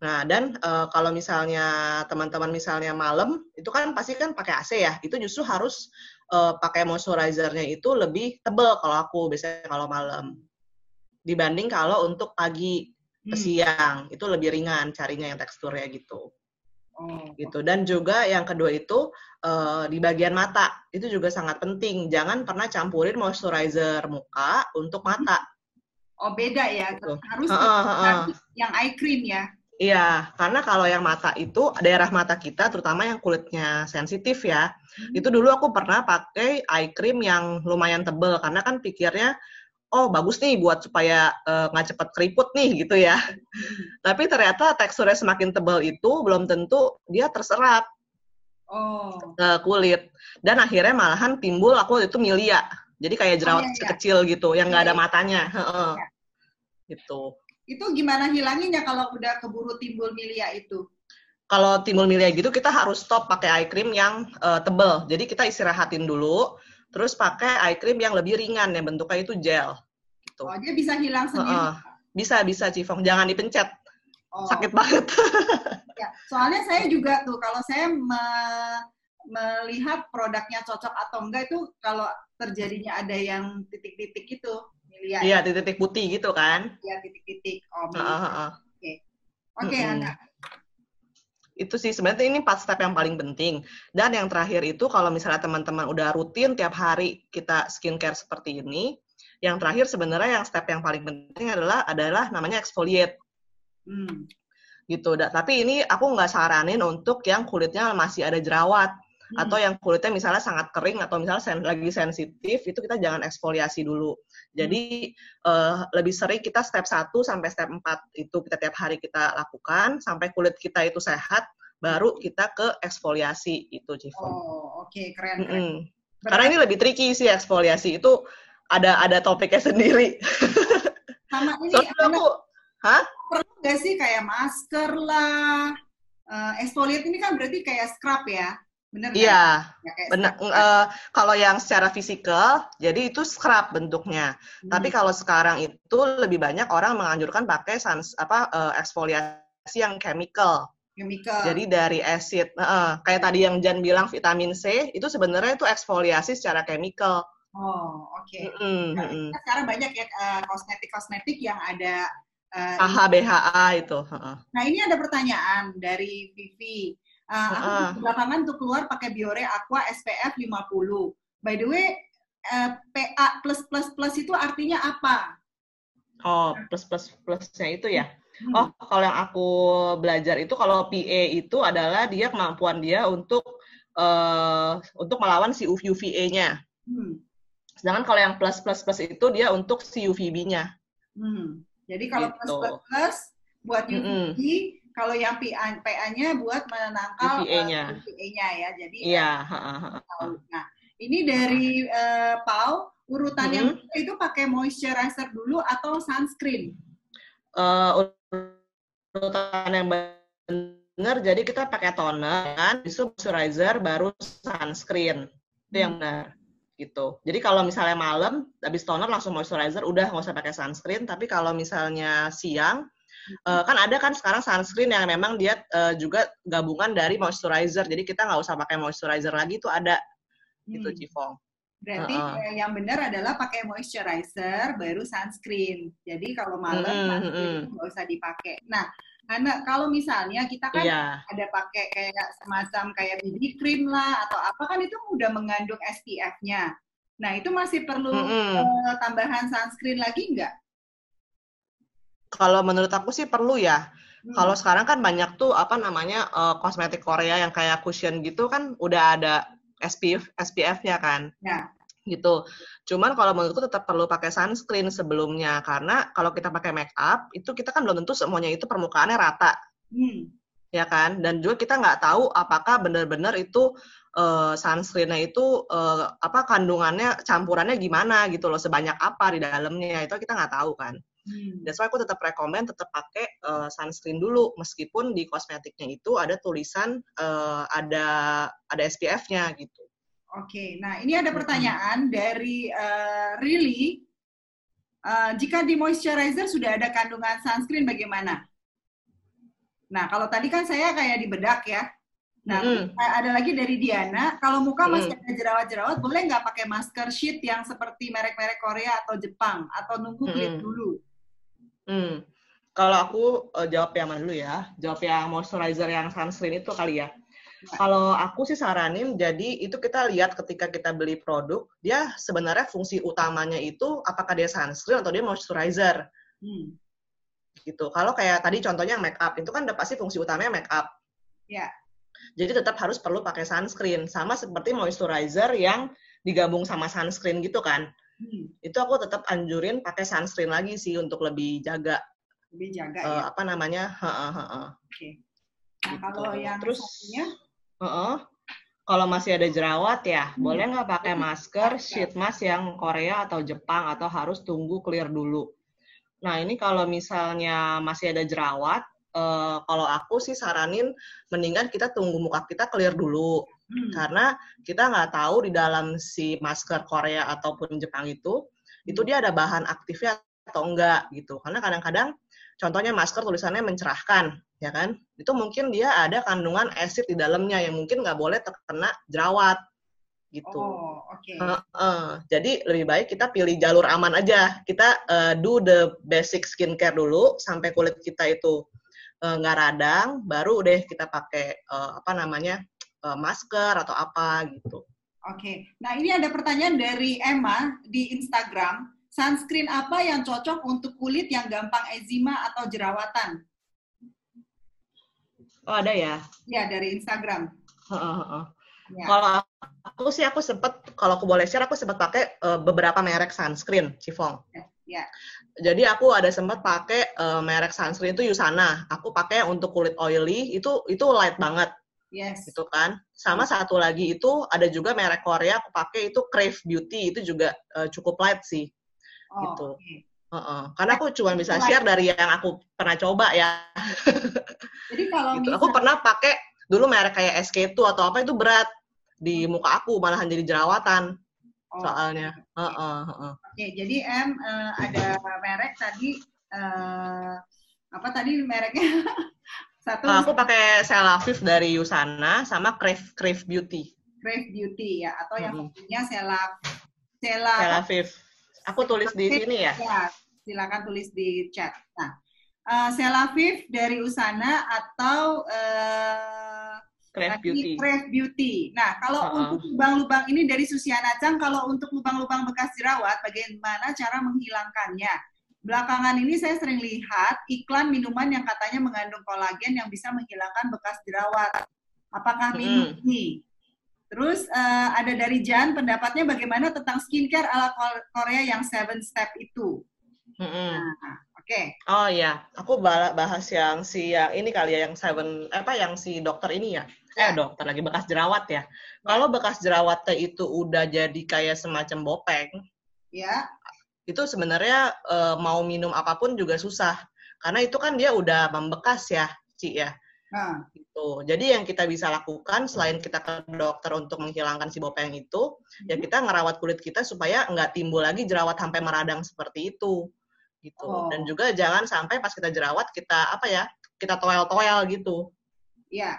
Nah, dan uh, kalau misalnya teman-teman misalnya malam, itu kan pasti kan pakai AC ya. Itu justru harus uh, pakai moisturizernya itu lebih tebel kalau aku biasanya kalau malam. Dibanding kalau untuk pagi ke Hmm. siang, itu lebih ringan carinya yang teksturnya gitu. Oh, gitu. Dan juga yang kedua itu uh, di bagian mata, itu juga sangat penting. Jangan pernah campurin moisturizer muka untuk mata. oh beda ya. Gitu. Harus Heeh, heeh. yang eye cream ya. Iya, karena kalau yang mata itu daerah mata kita, terutama yang kulitnya sensitif ya, Hmm. itu dulu aku pernah pakai eye cream yang lumayan tebel karena kan pikirnya, oh bagus nih buat supaya eh, nggak cepet keriput nih gitu ya. Tapi ternyata teksturnya semakin tebel itu belum tentu dia terserap Oh. ke kulit dan akhirnya malahan timbul aku itu milia, jadi kayak jerawat iya, iya. kecil gitu yang nggak ada matanya, Heeh. Iya. gitu. Itu gimana hilanginnya kalau udah keburu timbul milia itu? kalau timbul milia gitu kita harus stop pakai eye cream yang eh, tebel. Jadi kita istirahatin dulu, terus pakai eye cream yang lebih ringan yang bentuknya itu gel. Gitu. Oh, dia bisa hilang sendiri. Heeh. Bisa bisa Cifong, jangan dipencet, Oh. sakit banget. Ya, soalnya saya juga tuh kalau saya me- melihat produknya cocok atau enggak itu kalau terjadinya ada yang titik-titik itu milia Iya titik-titik putih gitu kan. ya titik-titik oh. Oke. Ana Itu sih sebenarnya ini empat step yang paling penting. Dan yang terakhir itu kalau misalnya teman-teman udah rutin tiap hari kita skincare seperti ini, yang terakhir sebenarnya yang step yang paling penting adalah adalah namanya exfoliate. Hmm. gitu. Tapi ini aku nggak saranin untuk yang kulitnya masih ada jerawat Hmm. atau yang kulitnya misalnya sangat kering atau misalnya sen- lagi sensitif itu kita jangan eksfoliasi dulu. Jadi eh, lebih sering kita step 1 sampai step 4 itu kita tiap hari kita lakukan sampai kulit kita itu sehat baru kita ke eksfoliasi itu Cifon. oh oke keren keren Mm-mm. Karena ini lebih tricky sih eksfoliasi itu ada ada topiknya sendiri. sama ini Soalnya Ana, aku, hah? perlu nggak sih kayak masker lah Eh, exfoliate ini kan berarti kayak scrub ya nggak? Iya. Ya, kayak Benar, eh, kalau yang secara fisikal, jadi itu scrub bentuknya. Hmm. Tapi kalau sekarang itu lebih banyak orang menganjurkan pakai sans, apa eh, eksfoliasi yang chemical. chemical Jadi dari acid, eh, kayak tadi yang Jan bilang vitamin C, itu sebenarnya itu eksfoliasi secara chemical. oh oke Mm-mm, Nah, mm-mm. sekarang banyak ya eh, kosmetik-kosmetik yang ada eh, AHA, BHA itu. Nah ini ada pertanyaan dari Vivi. Uh, aku Heeh. belakangan untuk keluar pakai Biore Aqua SPF 50. By the way, uh, PA plus plus plus itu artinya apa? Oh, plus plus plusnya itu ya. Hmm. Oh, kalau yang aku belajar itu kalau PA itu adalah dia kemampuan dia untuk eh untuk melawan si UVA-nya. Hmm. Sedangkan kalau yang plus plus plus itu dia untuk si UVB-nya. Hmm. Jadi kalau plus Gitu. plus plus buat Mm-mm. UVB, kalau yang PA, PA-nya buat menangkal UVA-nya. uh, UVA-nya ya. Jadi Iya, ha-ha, ha-ha. tahu. Nah, ini dari uh, Pau, urutan yang Mm-mm. itu pakai moisturizer dulu atau sunscreen? Eh, urutan yang benar, jadi kita pakai toner, kan, moisturizer, baru sunscreen. Itu yang benar. Gitu. Jadi kalau misalnya malam, habis toner langsung moisturizer, udah nggak usah pakai sunscreen. Tapi kalau misalnya siang, eh, kan ada kan sekarang sunscreen yang memang dia eh, juga gabungan dari moisturizer. Jadi kita nggak usah pakai moisturizer lagi, itu ada. Gitu, Hmm. Cifong. Berarti Heeh. eh, yang benar adalah pakai moisturizer baru sunscreen. Jadi kalau malam Mm-mm, sunscreen mm-mm. itu nggak usah dipakai. Nah, Hana, kalau misalnya kita kan Iya. ada pakai kayak semacam kayak BB cream lah atau apa kan itu udah mengandung SPF-nya. Nah, itu masih perlu Mm-mm. eh, tambahan sunscreen lagi nggak? Kalau menurut aku sih perlu ya. Hmm. Kalau sekarang kan banyak tuh apa namanya eh, kosmetik Korea yang kayak cushion gitu kan udah ada SPF SPF-nya kan. Ya. Gitu. Cuman kalau menurutku tetap perlu pakai sunscreen sebelumnya karena kalau kita pakai make up itu kita kan belum tentu semuanya itu permukaannya rata. Hmm. ya kan? Dan juga kita nggak tahu apakah benar-benar itu uh, sunscreennya itu uh, apa kandungannya campurannya gimana gitu loh, sebanyak apa di dalamnya itu kita nggak tahu kan. Hmm. That's why aku tetap rekomend tetap pakai uh, sunscreen dulu meskipun di kosmetiknya itu ada tulisan uh, ada ada SPF-nya gitu. Oke, nah ini ada pertanyaan hmm. dari uh, Rilly. Uh, jika di moisturizer sudah ada kandungan sunscreen bagaimana? Nah, kalau tadi kan saya kayak di bedak ya. Nah, mm. ada lagi dari Diana, kalau muka mm. masih ada jerawat-jerawat, boleh nggak pakai masker sheet yang seperti merek-merek Korea atau Jepang, atau nunggu kulit mm. dulu? Hmm. Kalau aku uh, jawab yang mana dulu ya? Jawab yang moisturizer yang sunscreen itu kali ya. Kalau aku sih saranin, jadi itu kita lihat ketika kita beli produk, dia sebenarnya fungsi utamanya itu apakah dia sunscreen atau dia moisturizer. Hmm gitu. Kalau kayak tadi contohnya make up itu kan udah pasti fungsi utamanya make up. Ya. Jadi tetap harus perlu pakai sunscreen sama seperti moisturizer yang digabung sama sunscreen gitu kan. Hmm. Itu aku tetap anjurin pakai sunscreen lagi sih untuk lebih jaga. Lebih jaga uh, ya. Apa namanya? Oke. Okay. Nah, gitu. kalau yang terus satunya uh -uh. Kalau masih ada jerawat ya, hmm. boleh nggak pakai masker sheet mask yang Korea atau Jepang atau harus tunggu clear dulu? Nah, ini kalau misalnya masih ada jerawat, uh, kalau aku sih saranin mendingan kita tunggu muka kita clear dulu. Hmm. Karena kita nggak tahu di dalam si masker Korea ataupun Jepang itu, itu dia ada bahan aktifnya atau enggak gitu. Karena kadang-kadang contohnya masker tulisannya mencerahkan, ya kan? Itu mungkin dia ada kandungan acid di dalamnya yang mungkin nggak boleh terkena jerawat gitu. Oh, oke. Okay. Uh, uh, jadi lebih baik kita pilih jalur aman aja. Kita uh, do the basic skincare dulu sampai kulit kita itu uh, nggak radang, baru deh kita pakai uh, apa namanya uh, masker atau apa gitu. Oke. Okay. Nah ini ada pertanyaan dari Emma di Instagram. Sunscreen apa yang cocok untuk kulit yang gampang eczema atau jerawatan? Oh ada ya? Ya dari Instagram. Uh, uh, uh. Ya. Kalau aku sih aku sempat kalau aku boleh share aku sempat pakai uh, beberapa merek sunscreen, Cifong. Ya. Ya. Jadi aku ada sempat pakai uh, merek sunscreen itu Yusana. Aku pakai untuk kulit oily itu itu light banget. Yes. Gitu kan. Sama hmm. satu lagi itu ada juga merek Korea aku pakai itu Crave Beauty itu juga uh, cukup light sih. Oh, gitu. Okay. Uh -uh. Karena aku cuma bisa share dari yang aku pernah coba ya. Jadi kalau gitu. aku pernah pakai dulu merek kayak SK2 atau apa itu berat di muka aku malahan jadi jerawatan oh. soalnya. Uh, uh, uh. Oke, okay, jadi M uh, ada merek tadi uh, apa tadi mereknya? Satu. Uh, aku pakai Selavif dari Yusana sama Crave Crave Beauty. Crave Beauty ya atau yang hmm. punya Selav Sela Selavif. Aku tulis di sini ya. Ya, silakan tulis di chat. Nah, uh, Selavif dari Usana atau uh, Crave Beauty. Crave Beauty. Nah, kalau uh -uh. untuk lubang-lubang ini dari Susiana Chang, kalau untuk lubang-lubang bekas jerawat, bagaimana cara menghilangkannya? Belakangan ini saya sering lihat iklan minuman yang katanya mengandung kolagen yang bisa menghilangkan bekas jerawat. Apakah minum hmm. ini? Terus uh, ada dari Jan, pendapatnya bagaimana tentang skincare ala Korea yang seven step itu? Hmm. Nah, Oke. Okay. Oh iya, aku bahas yang si yang ini kali ya yang seven apa yang si dokter ini ya eh dokter lagi bekas jerawat ya. Kalau bekas jerawatnya itu udah jadi kayak semacam bopeng, ya. Itu sebenarnya e, mau minum apa pun juga susah. Karena itu kan dia udah membekas ya, Ci ya. Nah. Gitu. Jadi yang kita bisa lakukan selain kita ke dokter untuk menghilangkan si bopeng itu, hmm. ya kita ngerawat kulit kita supaya nggak timbul lagi jerawat sampai meradang seperti itu. Gitu. Oh. Dan juga jangan sampai pas kita jerawat kita apa ya? Kita toel-toel gitu. Iya.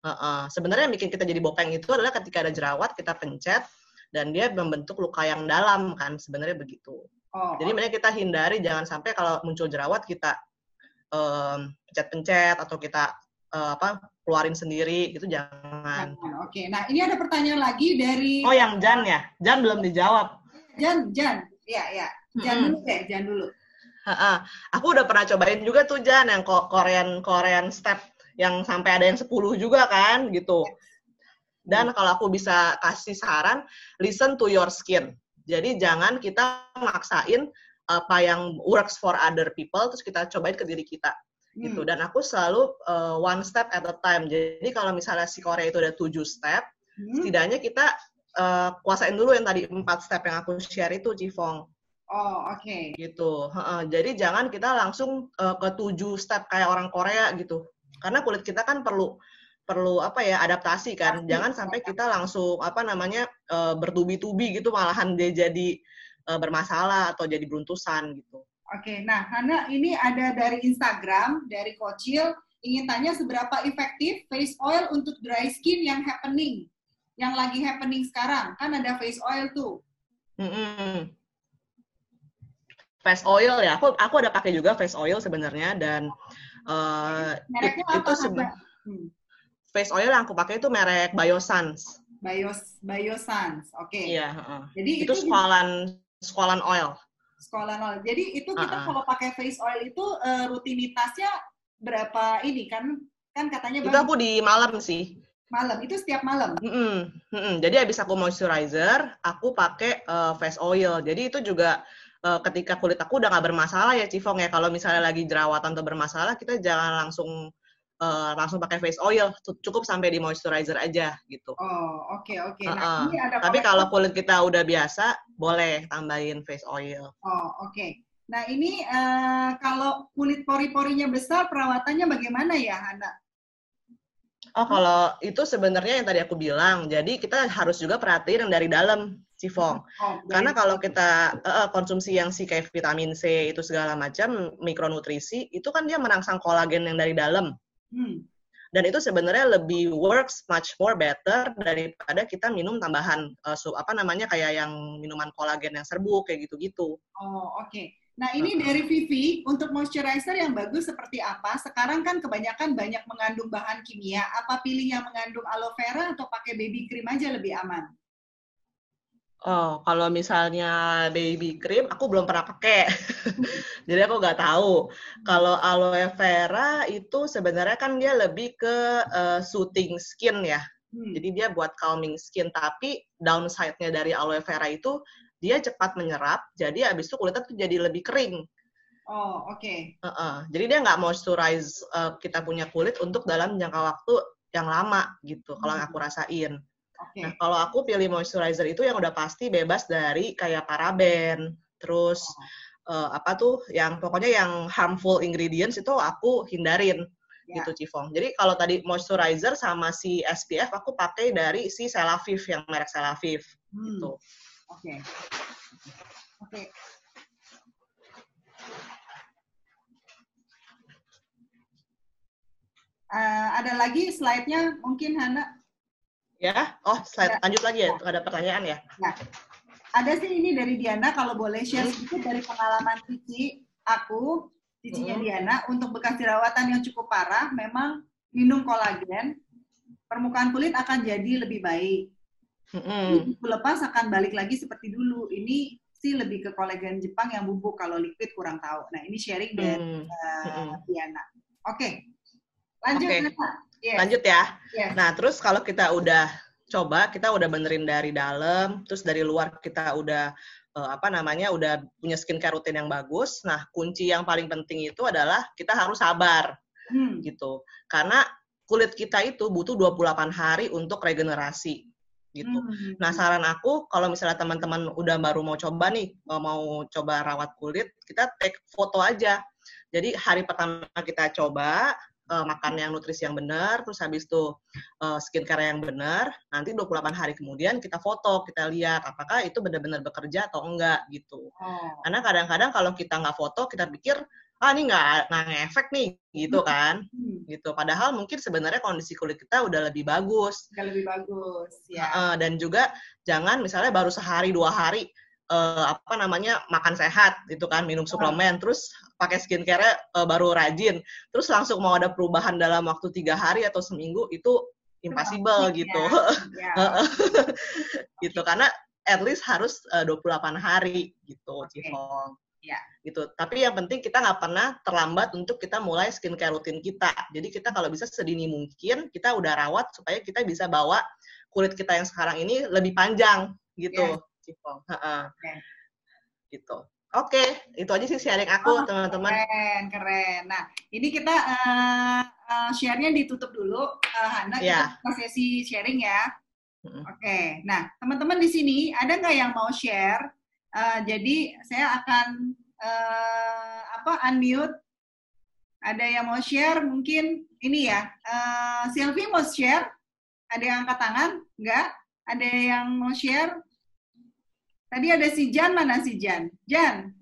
Uh -uh. Sebenarnya yang bikin kita jadi bopeng itu adalah ketika ada jerawat kita pencet dan dia membentuk luka yang dalam kan sebenarnya begitu. Oh. Jadi makanya kita hindari jangan sampai kalau muncul jerawat kita um, pencet-pencet atau kita uh, apa keluarin sendiri itu jangan. Oke, nah ini ada pertanyaan lagi dari Oh yang Jan ya, Jan belum dijawab. Jan, Jan, ya ya, Jan hmm. dulu deh, Jan dulu. Ha -ha. Aku udah pernah cobain juga tuh Jan yang Korean Korean step yang sampai ada yang 10 juga kan gitu. Dan kalau aku bisa kasih saran, listen to your skin. Jadi jangan kita maksain apa yang works for other people terus kita cobain ke diri kita. hmm. gitu. Dan aku selalu uh, one step at a time. Jadi kalau misalnya si Korea itu ada tujuh step, hmm. setidaknya kita uh, kuasain dulu yang tadi empat step yang aku share itu, Cifong. Oh, oke. Okay. Gitu. Uh, jadi jangan kita langsung uh, ke tujuh step kayak orang Korea gitu. Karena kulit kita kan perlu perlu apa ya adaptasi kan. Pasti. Jangan sampai kita langsung apa namanya uh, bertubi-tubi gitu malahan dia jadi uh, bermasalah atau jadi beruntusan gitu. Oke, nah Hana ini ada dari Instagram, dari Kocil, ingin tanya seberapa efektif face oil untuk dry skin yang happening, yang lagi happening sekarang, kan ada face oil tuh. Mm-hmm. Face oil ya, aku aku ada pakai juga face oil sebenarnya dan uh, Mereknya it, apa, itu hmm. face oil yang aku pakai itu merek Biosans. Bios Biosans, oke. Okay. Iya. Uh, Jadi itu, itu squalan squalan oil sekolah nol. Jadi itu kita uh -uh. kalau pakai face oil itu uh, rutinitasnya berapa ini kan kan katanya Itu aku di malam sih. Malam itu setiap malam. Mm -mm. Mm -mm. Jadi habis aku moisturizer, aku pakai uh, face oil. Jadi itu juga uh, ketika kulit aku udah nggak bermasalah ya Cifong ya. Kalau misalnya lagi jerawatan atau bermasalah, kita jangan langsung uh, langsung pakai face oil, cukup sampai di moisturizer aja gitu. Oh, oke okay, oke. Okay. Nah, uh -uh. ada Tapi kalau kulit kita udah biasa, boleh tambahin face oil. Oh, oke. Okay. Nah, ini uh, kalau kulit pori-porinya besar, perawatannya bagaimana ya, Hana? Oh, kalau itu sebenarnya yang tadi aku bilang, jadi kita harus juga perhatiin yang dari dalam, Cifong. Oh, Karena kalau kita uh, konsumsi yang si kayak vitamin C itu segala macam, mikronutrisi, itu kan dia merangsang kolagen yang dari dalam. Hmm. Dan itu sebenarnya lebih works much more better daripada kita minum tambahan uh, apa namanya kayak yang minuman kolagen yang serbuk kayak gitu-gitu. Oh, oke. Okay. Nah, ini dari Vivi, untuk moisturizer yang bagus seperti apa? Sekarang kan kebanyakan banyak mengandung bahan kimia. Apa pilih yang mengandung aloe vera atau pakai baby cream aja lebih aman? Oh, kalau misalnya baby cream, aku belum pernah pakai. Jadi aku nggak tahu. Kalau aloe vera itu sebenarnya kan dia lebih ke uh, soothing skin ya. Hmm. Jadi dia buat calming skin. Tapi downside-nya dari aloe vera itu dia cepat menyerap. Jadi abis itu kulitnya tuh jadi lebih kering. Oh, oke. Okay. Uh -uh. Jadi dia nggak moisturize uh, kita punya kulit untuk dalam jangka waktu yang lama gitu. Hmm. Kalau aku rasain. Okay. Nah, kalau aku pilih moisturizer itu yang udah pasti bebas dari kayak paraben, terus oh. uh, apa tuh yang pokoknya yang harmful ingredients itu aku hindarin yeah. gitu Cifong. Jadi kalau tadi moisturizer sama si SPF aku pakai dari si Celavive yang merek Celavive hmm. gitu. Oke. Okay. Oke. Okay. Uh, ada lagi slide-nya mungkin Hana Ya, oh slide ya. lanjut lagi ya, ya. ada pertanyaan ya. Nah, ada sih ini dari Diana kalau boleh share hmm. sedikit dari pengalaman Cici, aku, Cicinya hmm. Diana, untuk bekas jerawatan yang cukup parah, memang minum kolagen, permukaan kulit akan jadi lebih baik. Hmm. lepas akan balik lagi seperti dulu. Ini sih lebih ke kolagen Jepang yang bubuk, kalau liquid kurang tahu. Nah, ini sharing dari hmm. uh, Diana. Oke, okay. Lanjut okay. Yes. Lanjut ya. Yes. Nah, terus kalau kita udah coba, kita udah benerin dari dalam, terus dari luar kita udah uh, apa namanya, udah punya skincare rutin yang bagus. Nah, kunci yang paling penting itu adalah kita harus sabar. Hmm. Gitu. Karena kulit kita itu butuh 28 hari untuk regenerasi gitu. Hmm. Nah, saran aku kalau misalnya teman-teman udah baru mau coba nih, mau coba rawat kulit, kita take foto aja. Jadi hari pertama kita coba, uh, makan yang nutrisi yang benar, terus habis itu uh, skincare yang benar, nanti 28 hari kemudian kita foto, kita lihat apakah itu benar-benar bekerja atau enggak gitu. Oh. Karena kadang-kadang kalau kita nggak foto, kita pikir ah ini nggak nggak ngefek nih gitu hmm. kan hmm. gitu padahal mungkin sebenarnya kondisi kulit kita udah lebih bagus udah lebih bagus ya uh, dan juga jangan misalnya baru sehari dua hari uh, apa namanya makan sehat itu kan minum suplemen terus pakai skincare uh, baru rajin terus langsung mau ada perubahan dalam waktu tiga hari atau seminggu itu impossible ya. gitu ya. gitu karena at least harus uh, 28 hari gitu okay. Cifong ya. gitu tapi yang penting kita nggak pernah terlambat untuk kita mulai skincare rutin kita jadi kita kalau bisa sedini mungkin kita udah rawat supaya kita bisa bawa kulit kita yang sekarang ini lebih panjang gitu yeah. Cipong. Okay. Gitu. Oke, itu aja sih sharing aku, Oh, teman-teman. Keren, keren. Nah, ini kita uh, uh, share-nya ditutup dulu, uh, Hana. Ya. Kita sesi sharing ya. Oke, nah teman-teman di sini ada nggak yang mau share? Uh, jadi saya akan uh, apa unmute. Ada yang mau share? Mungkin ini ya. Uh, Sylvie mau share? Ada yang angkat tangan? Enggak? Ada yang mau share? Tadi ada si Jan, mana si Jan? Jan,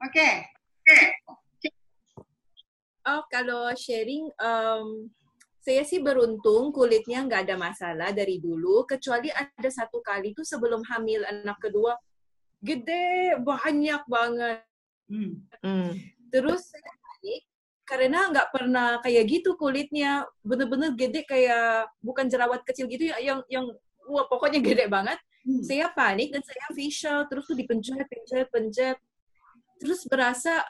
oke. Oh, kalau sharing, um, saya sih beruntung kulitnya nggak ada masalah dari dulu, kecuali ada satu kali tuh sebelum hamil anak kedua, gede, banyak banget. Hmm. Hmm. Terus saya panik, karena nggak pernah kayak gitu kulitnya, bener-bener gede kayak bukan jerawat kecil gitu ya, yang yang wah pokoknya gede banget. Hmm. Saya panik dan saya facial, terus tuh dipencet, pencet, pencet. Terus berasa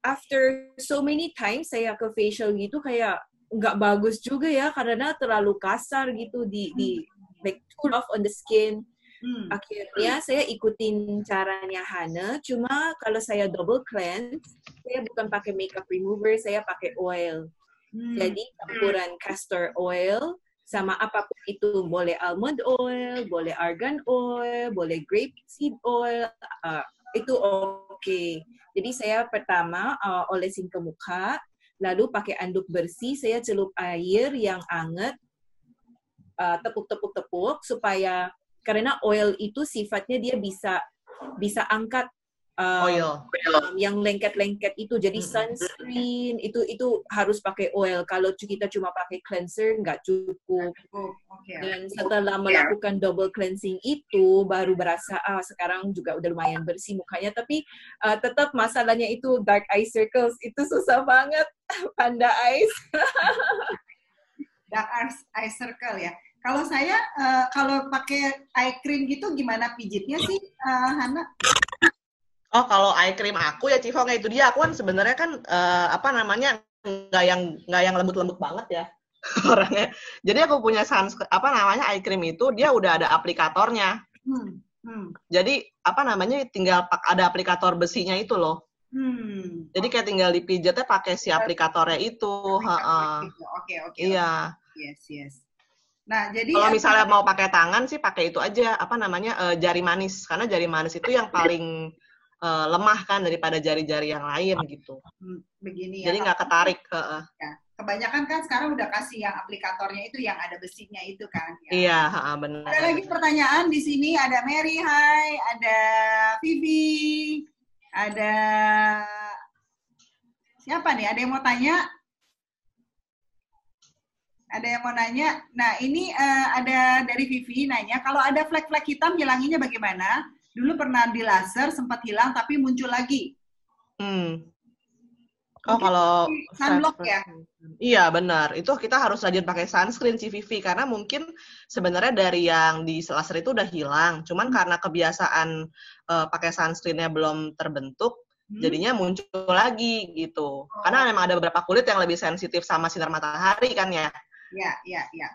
after so many times saya ke facial gitu kayak nggak bagus juga ya karena terlalu kasar gitu di di like too rough on the skin. Hmm. Akhirnya saya ikutin caranya Hana, cuma kalau saya double cleanse, saya bukan pakai makeup remover, saya pakai oil. Hmm. Jadi campuran castor oil sama apa pun itu boleh almond oil, boleh argan oil, boleh grape seed oil, uh, itu oke. Jadi saya pertama uh, olesin ke muka, lalu pakai anduk bersih, saya celup air yang anget, uh, tepuk-tepuk-tepuk supaya karena oil itu sifatnya dia bisa bisa angkat um, Oil. um, yang lengket-lengket itu jadi sunscreen itu itu harus pakai oil kalau kita cuma pakai cleanser nggak cukup Oh, oke. dan setelah melakukan double cleansing itu baru berasa ah sekarang juga udah lumayan bersih mukanya tapi uh, tetap masalahnya itu dark eye circles itu susah banget panda eyes Dark eye- eye circle ya. Kalau saya eh, kalau pakai eye cream gitu gimana pijitnya sih, eh, Hana? Oh, kalau eye cream aku ya Cifong itu dia. Aku kan sebenarnya kan eh, apa namanya nggak yang nggak yang lembut-lembut banget ya orangnya. Jadi aku punya sans apa namanya eye cream itu dia udah ada aplikatornya. Hmm. Hmm. Jadi apa namanya tinggal ada aplikator besinya itu loh. Hmm. Jadi kayak tinggal dipijatnya pakai si aplikatornya itu. ha-ha. Oke, oke. Iya. Yes, yes. Nah, jadi Kalau misalnya mau pakai tangan sih pakai itu aja apa namanya eh, jari manis karena jari manis itu yang paling eh, lemah kan daripada jari-jari yang lain gitu. Hmm, begini ya. Jadi nggak ketarik. heeh. Ya. Kebanyakan kan sekarang udah kasih yang aplikatornya itu yang ada besinya itu kan. ya. Iya, benar. Ada lagi pertanyaan di sini ada Mary, hai, ada Vivi, ada siapa nih? Ada yang mau tanya? Ada yang mau nanya? Nah, ini eh, ada dari Vivi nanya, kalau ada flek-flek hitam hilanginya bagaimana? Dulu pernah di laser sempat hilang tapi muncul lagi. Hmm. Oh, Mungkin kalau sunblock ya? Iya, benar. Itu kita harus rajin pakai sunscreen si Vivi karena mungkin sebenarnya dari yang di laser itu udah hilang. Cuman Hmm. karena kebiasaan eh, pakai sunscreennya belum terbentuk, Hmm? jadinya muncul lagi gitu. Karena memang ada beberapa kulit yang lebih sensitif sama sinar matahari kan ya. Ya, ya,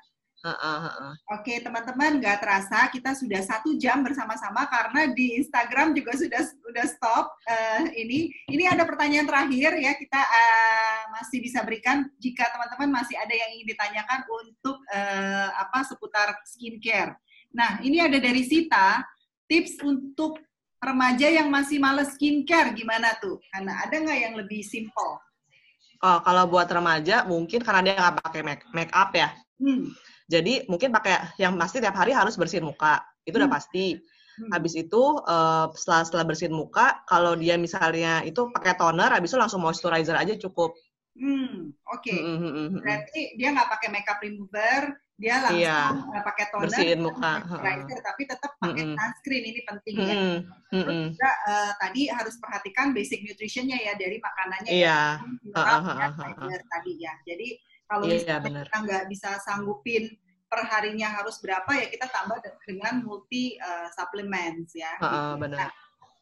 Heeh, heeh. Oke, teman-teman, nggak terasa kita sudah satu jam bersama-sama karena di Instagram juga sudah sudah stop eh, ini. Ini ada pertanyaan terakhir ya kita eh, masih bisa berikan jika teman-teman masih ada yang ingin ditanyakan untuk eh, apa seputar skincare. Nah, ini ada dari Sita tips untuk remaja yang masih males skincare gimana tuh? Karena ada nggak yang lebih simple? Oh, kalau buat remaja mungkin karena dia nggak pakai make, make up ya. Hmm. Jadi mungkin pakai yang pasti tiap hari harus bersihin muka. Itu udah Hmm. pasti. Hmm. Habis itu eh, setelah setelah bersihin muka, kalau dia misalnya itu pakai toner, habis itu langsung moisturizer aja cukup. Hmm, oke. Mm, mm, mm, mm. Berarti dia nggak pakai makeup remover, dia langsung Iya. pakai toner, Bersihin muka, moisturizer, tapi tetap pakai sunscreen ini penting Mm, ya. mm, mm, Terus mm. juga eh, tadi harus perhatikan basic nutritionnya ya dari makanannya Iya. ya, mineral, ya, ha, ha. fiber tadi ya. Jadi kalau Iya, misalnya benar. kita nggak bisa sanggupin perharinya harus berapa ya kita tambah de- dengan multi eh, supplements ya. Ha, gitu. benar. Nah,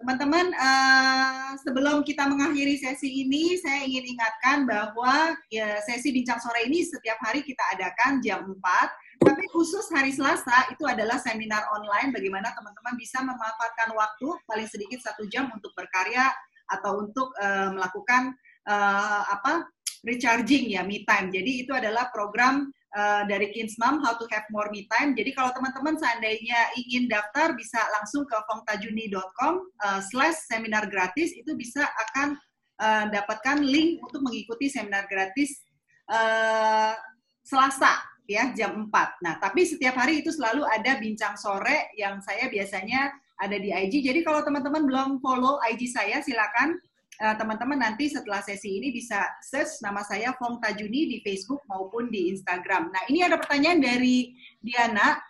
teman-teman, uh, sebelum kita mengakhiri sesi ini, saya ingin ingatkan bahwa ya, sesi bincang sore ini setiap hari kita adakan jam 4, tapi khusus hari Selasa itu adalah seminar online bagaimana teman-teman bisa memanfaatkan waktu paling sedikit satu jam untuk berkarya atau untuk uh, melakukan uh, apa recharging ya me time. Jadi itu adalah program uh, dari Kinsmam How to Have More Me Time. Jadi kalau teman-teman seandainya ingin daftar bisa langsung ke fongtajuni.com uh, slash seminar gratis itu bisa akan uh, dapatkan link untuk mengikuti seminar gratis uh, Selasa ya jam 4. Nah, tapi setiap hari itu selalu ada bincang sore yang saya biasanya ada di IG. Jadi kalau teman-teman belum follow IG saya silakan Eh, teman-teman uh, nanti setelah sesi ini bisa search nama saya Fong Tajuni di Facebook maupun di Instagram. Nah, ini ada pertanyaan dari Diana.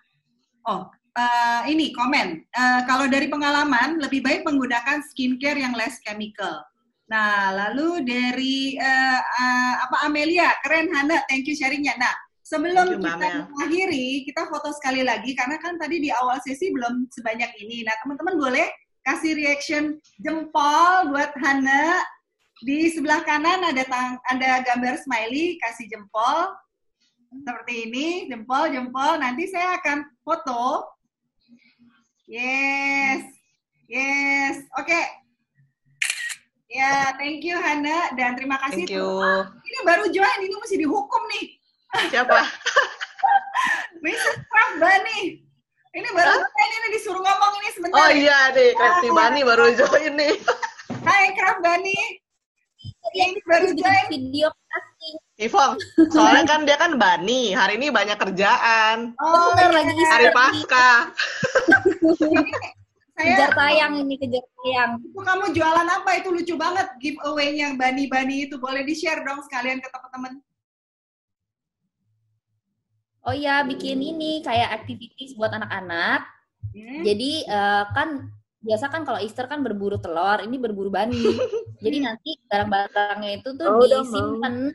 Oh, uh, ini komen. Uh, kalau dari pengalaman, lebih baik menggunakan skincare yang less chemical. Nah, lalu dari uh, uh, apa Amelia, keren Hana, thank you sharingnya. Nah, sebelum you, kita mengakhiri, kita foto sekali lagi karena kan tadi di awal sesi belum sebanyak ini. Nah, teman-teman boleh kasih reaction jempol buat Hana. Di sebelah kanan ada tang ada gambar smiley, kasih jempol. Seperti ini, jempol, jempol. Nanti saya akan foto. Yes. Yes. Oke. Okay. Ya, thank you Hana dan terima kasih. Thank you. Ini baru join, ini mesti dihukum nih. Siapa? Mrs. Bani. Ini baru huh? ini, ini disuruh ngomong ini sebentar. Oh iya nih, Krafty ah, Bani baru join nih. Hai Kraf Bani. Ini baru join video casting. Ivong, soalnya kan dia kan Bani, hari ini banyak kerjaan. Oh, Bentar, lagi hari pasca. saya kejar tayang ini kejar tayang. Itu kamu jualan apa? Itu lucu banget giveaway-nya Bani-Bani itu. Boleh di-share dong sekalian ke teman-teman oh ya bikin ini kayak activities buat anak-anak. Hmm. Jadi uh, kan biasa kan kalau Easter kan berburu telur, ini berburu bani. Jadi nanti barang-barangnya itu tuh oh, disimpan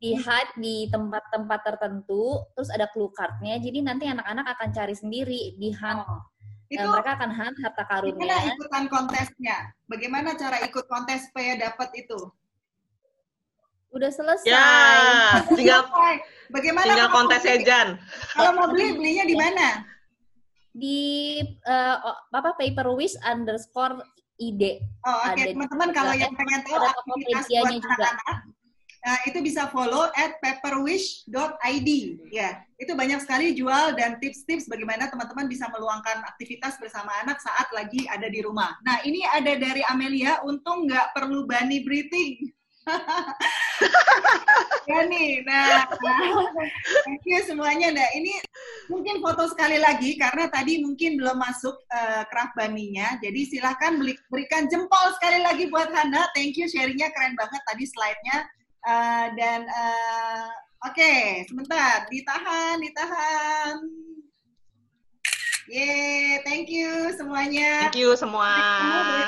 di hide di tempat-tempat tertentu, terus ada clue cardnya. Jadi nanti anak-anak akan cari sendiri di hunt. Oh. Itu, mereka akan hunt harta karunnya. Gimana ikutan kontesnya? Bagaimana cara ikut kontes supaya dapat itu? Udah selesai. Ya, tinggal Bagaimana tinggal kontes Jan. Kalau mau beli, belinya di mana? Di uh, apa wish underscore id. Oh, oke. Okay. Teman-teman kalau yang pengen tahu aktivitas buat anak-anak, Nah, itu bisa follow at pepperwish.id. Ya, itu banyak sekali jual dan tips-tips bagaimana teman-teman bisa meluangkan aktivitas bersama anak saat lagi ada di rumah. Nah, ini ada dari Amelia, untung nggak perlu bunny breathing ya nih, nah, thank you semuanya. Nah, ini mungkin foto sekali lagi karena tadi mungkin belum masuk uh, craft baninya. Jadi silahkan beli, berikan jempol sekali lagi buat Hana. Thank you sharingnya keren banget tadi slide-nya. Uh, dan uh, oke, okay, sebentar, ditahan, ditahan. Yeay, thank you semuanya. Thank you semua.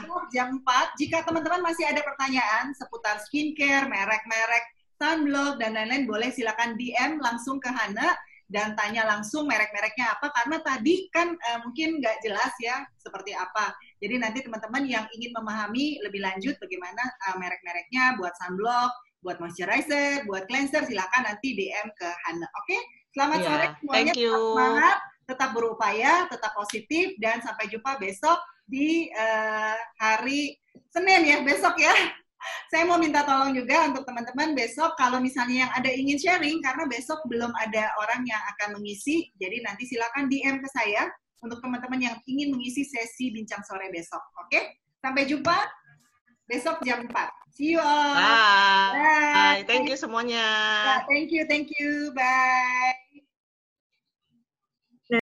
Besok jam 4. Jika teman-teman masih ada pertanyaan seputar skincare, merek-merek, sunblock, dan lain-lain, boleh silakan DM langsung ke Hana dan tanya langsung merek-mereknya apa karena tadi kan uh, mungkin nggak jelas ya seperti apa. Jadi nanti teman-teman yang ingin memahami lebih lanjut bagaimana uh, merek-mereknya buat sunblock, buat moisturizer, buat cleanser silakan nanti DM ke Hana. Oke? Okay? Selamat yeah, sore semuanya. Thank you. Semangat tetap berupaya, tetap positif, dan sampai jumpa besok di uh, hari Senin ya, besok ya. Saya mau minta tolong juga untuk teman-teman besok kalau misalnya yang ada ingin sharing, karena besok belum ada orang yang akan mengisi, jadi nanti silakan DM ke saya untuk teman-teman yang ingin mengisi sesi bincang sore besok. Oke? Sampai jumpa besok jam 4. See you all. Bye. Bye. Thank you semuanya. thank you, thank you. Bye.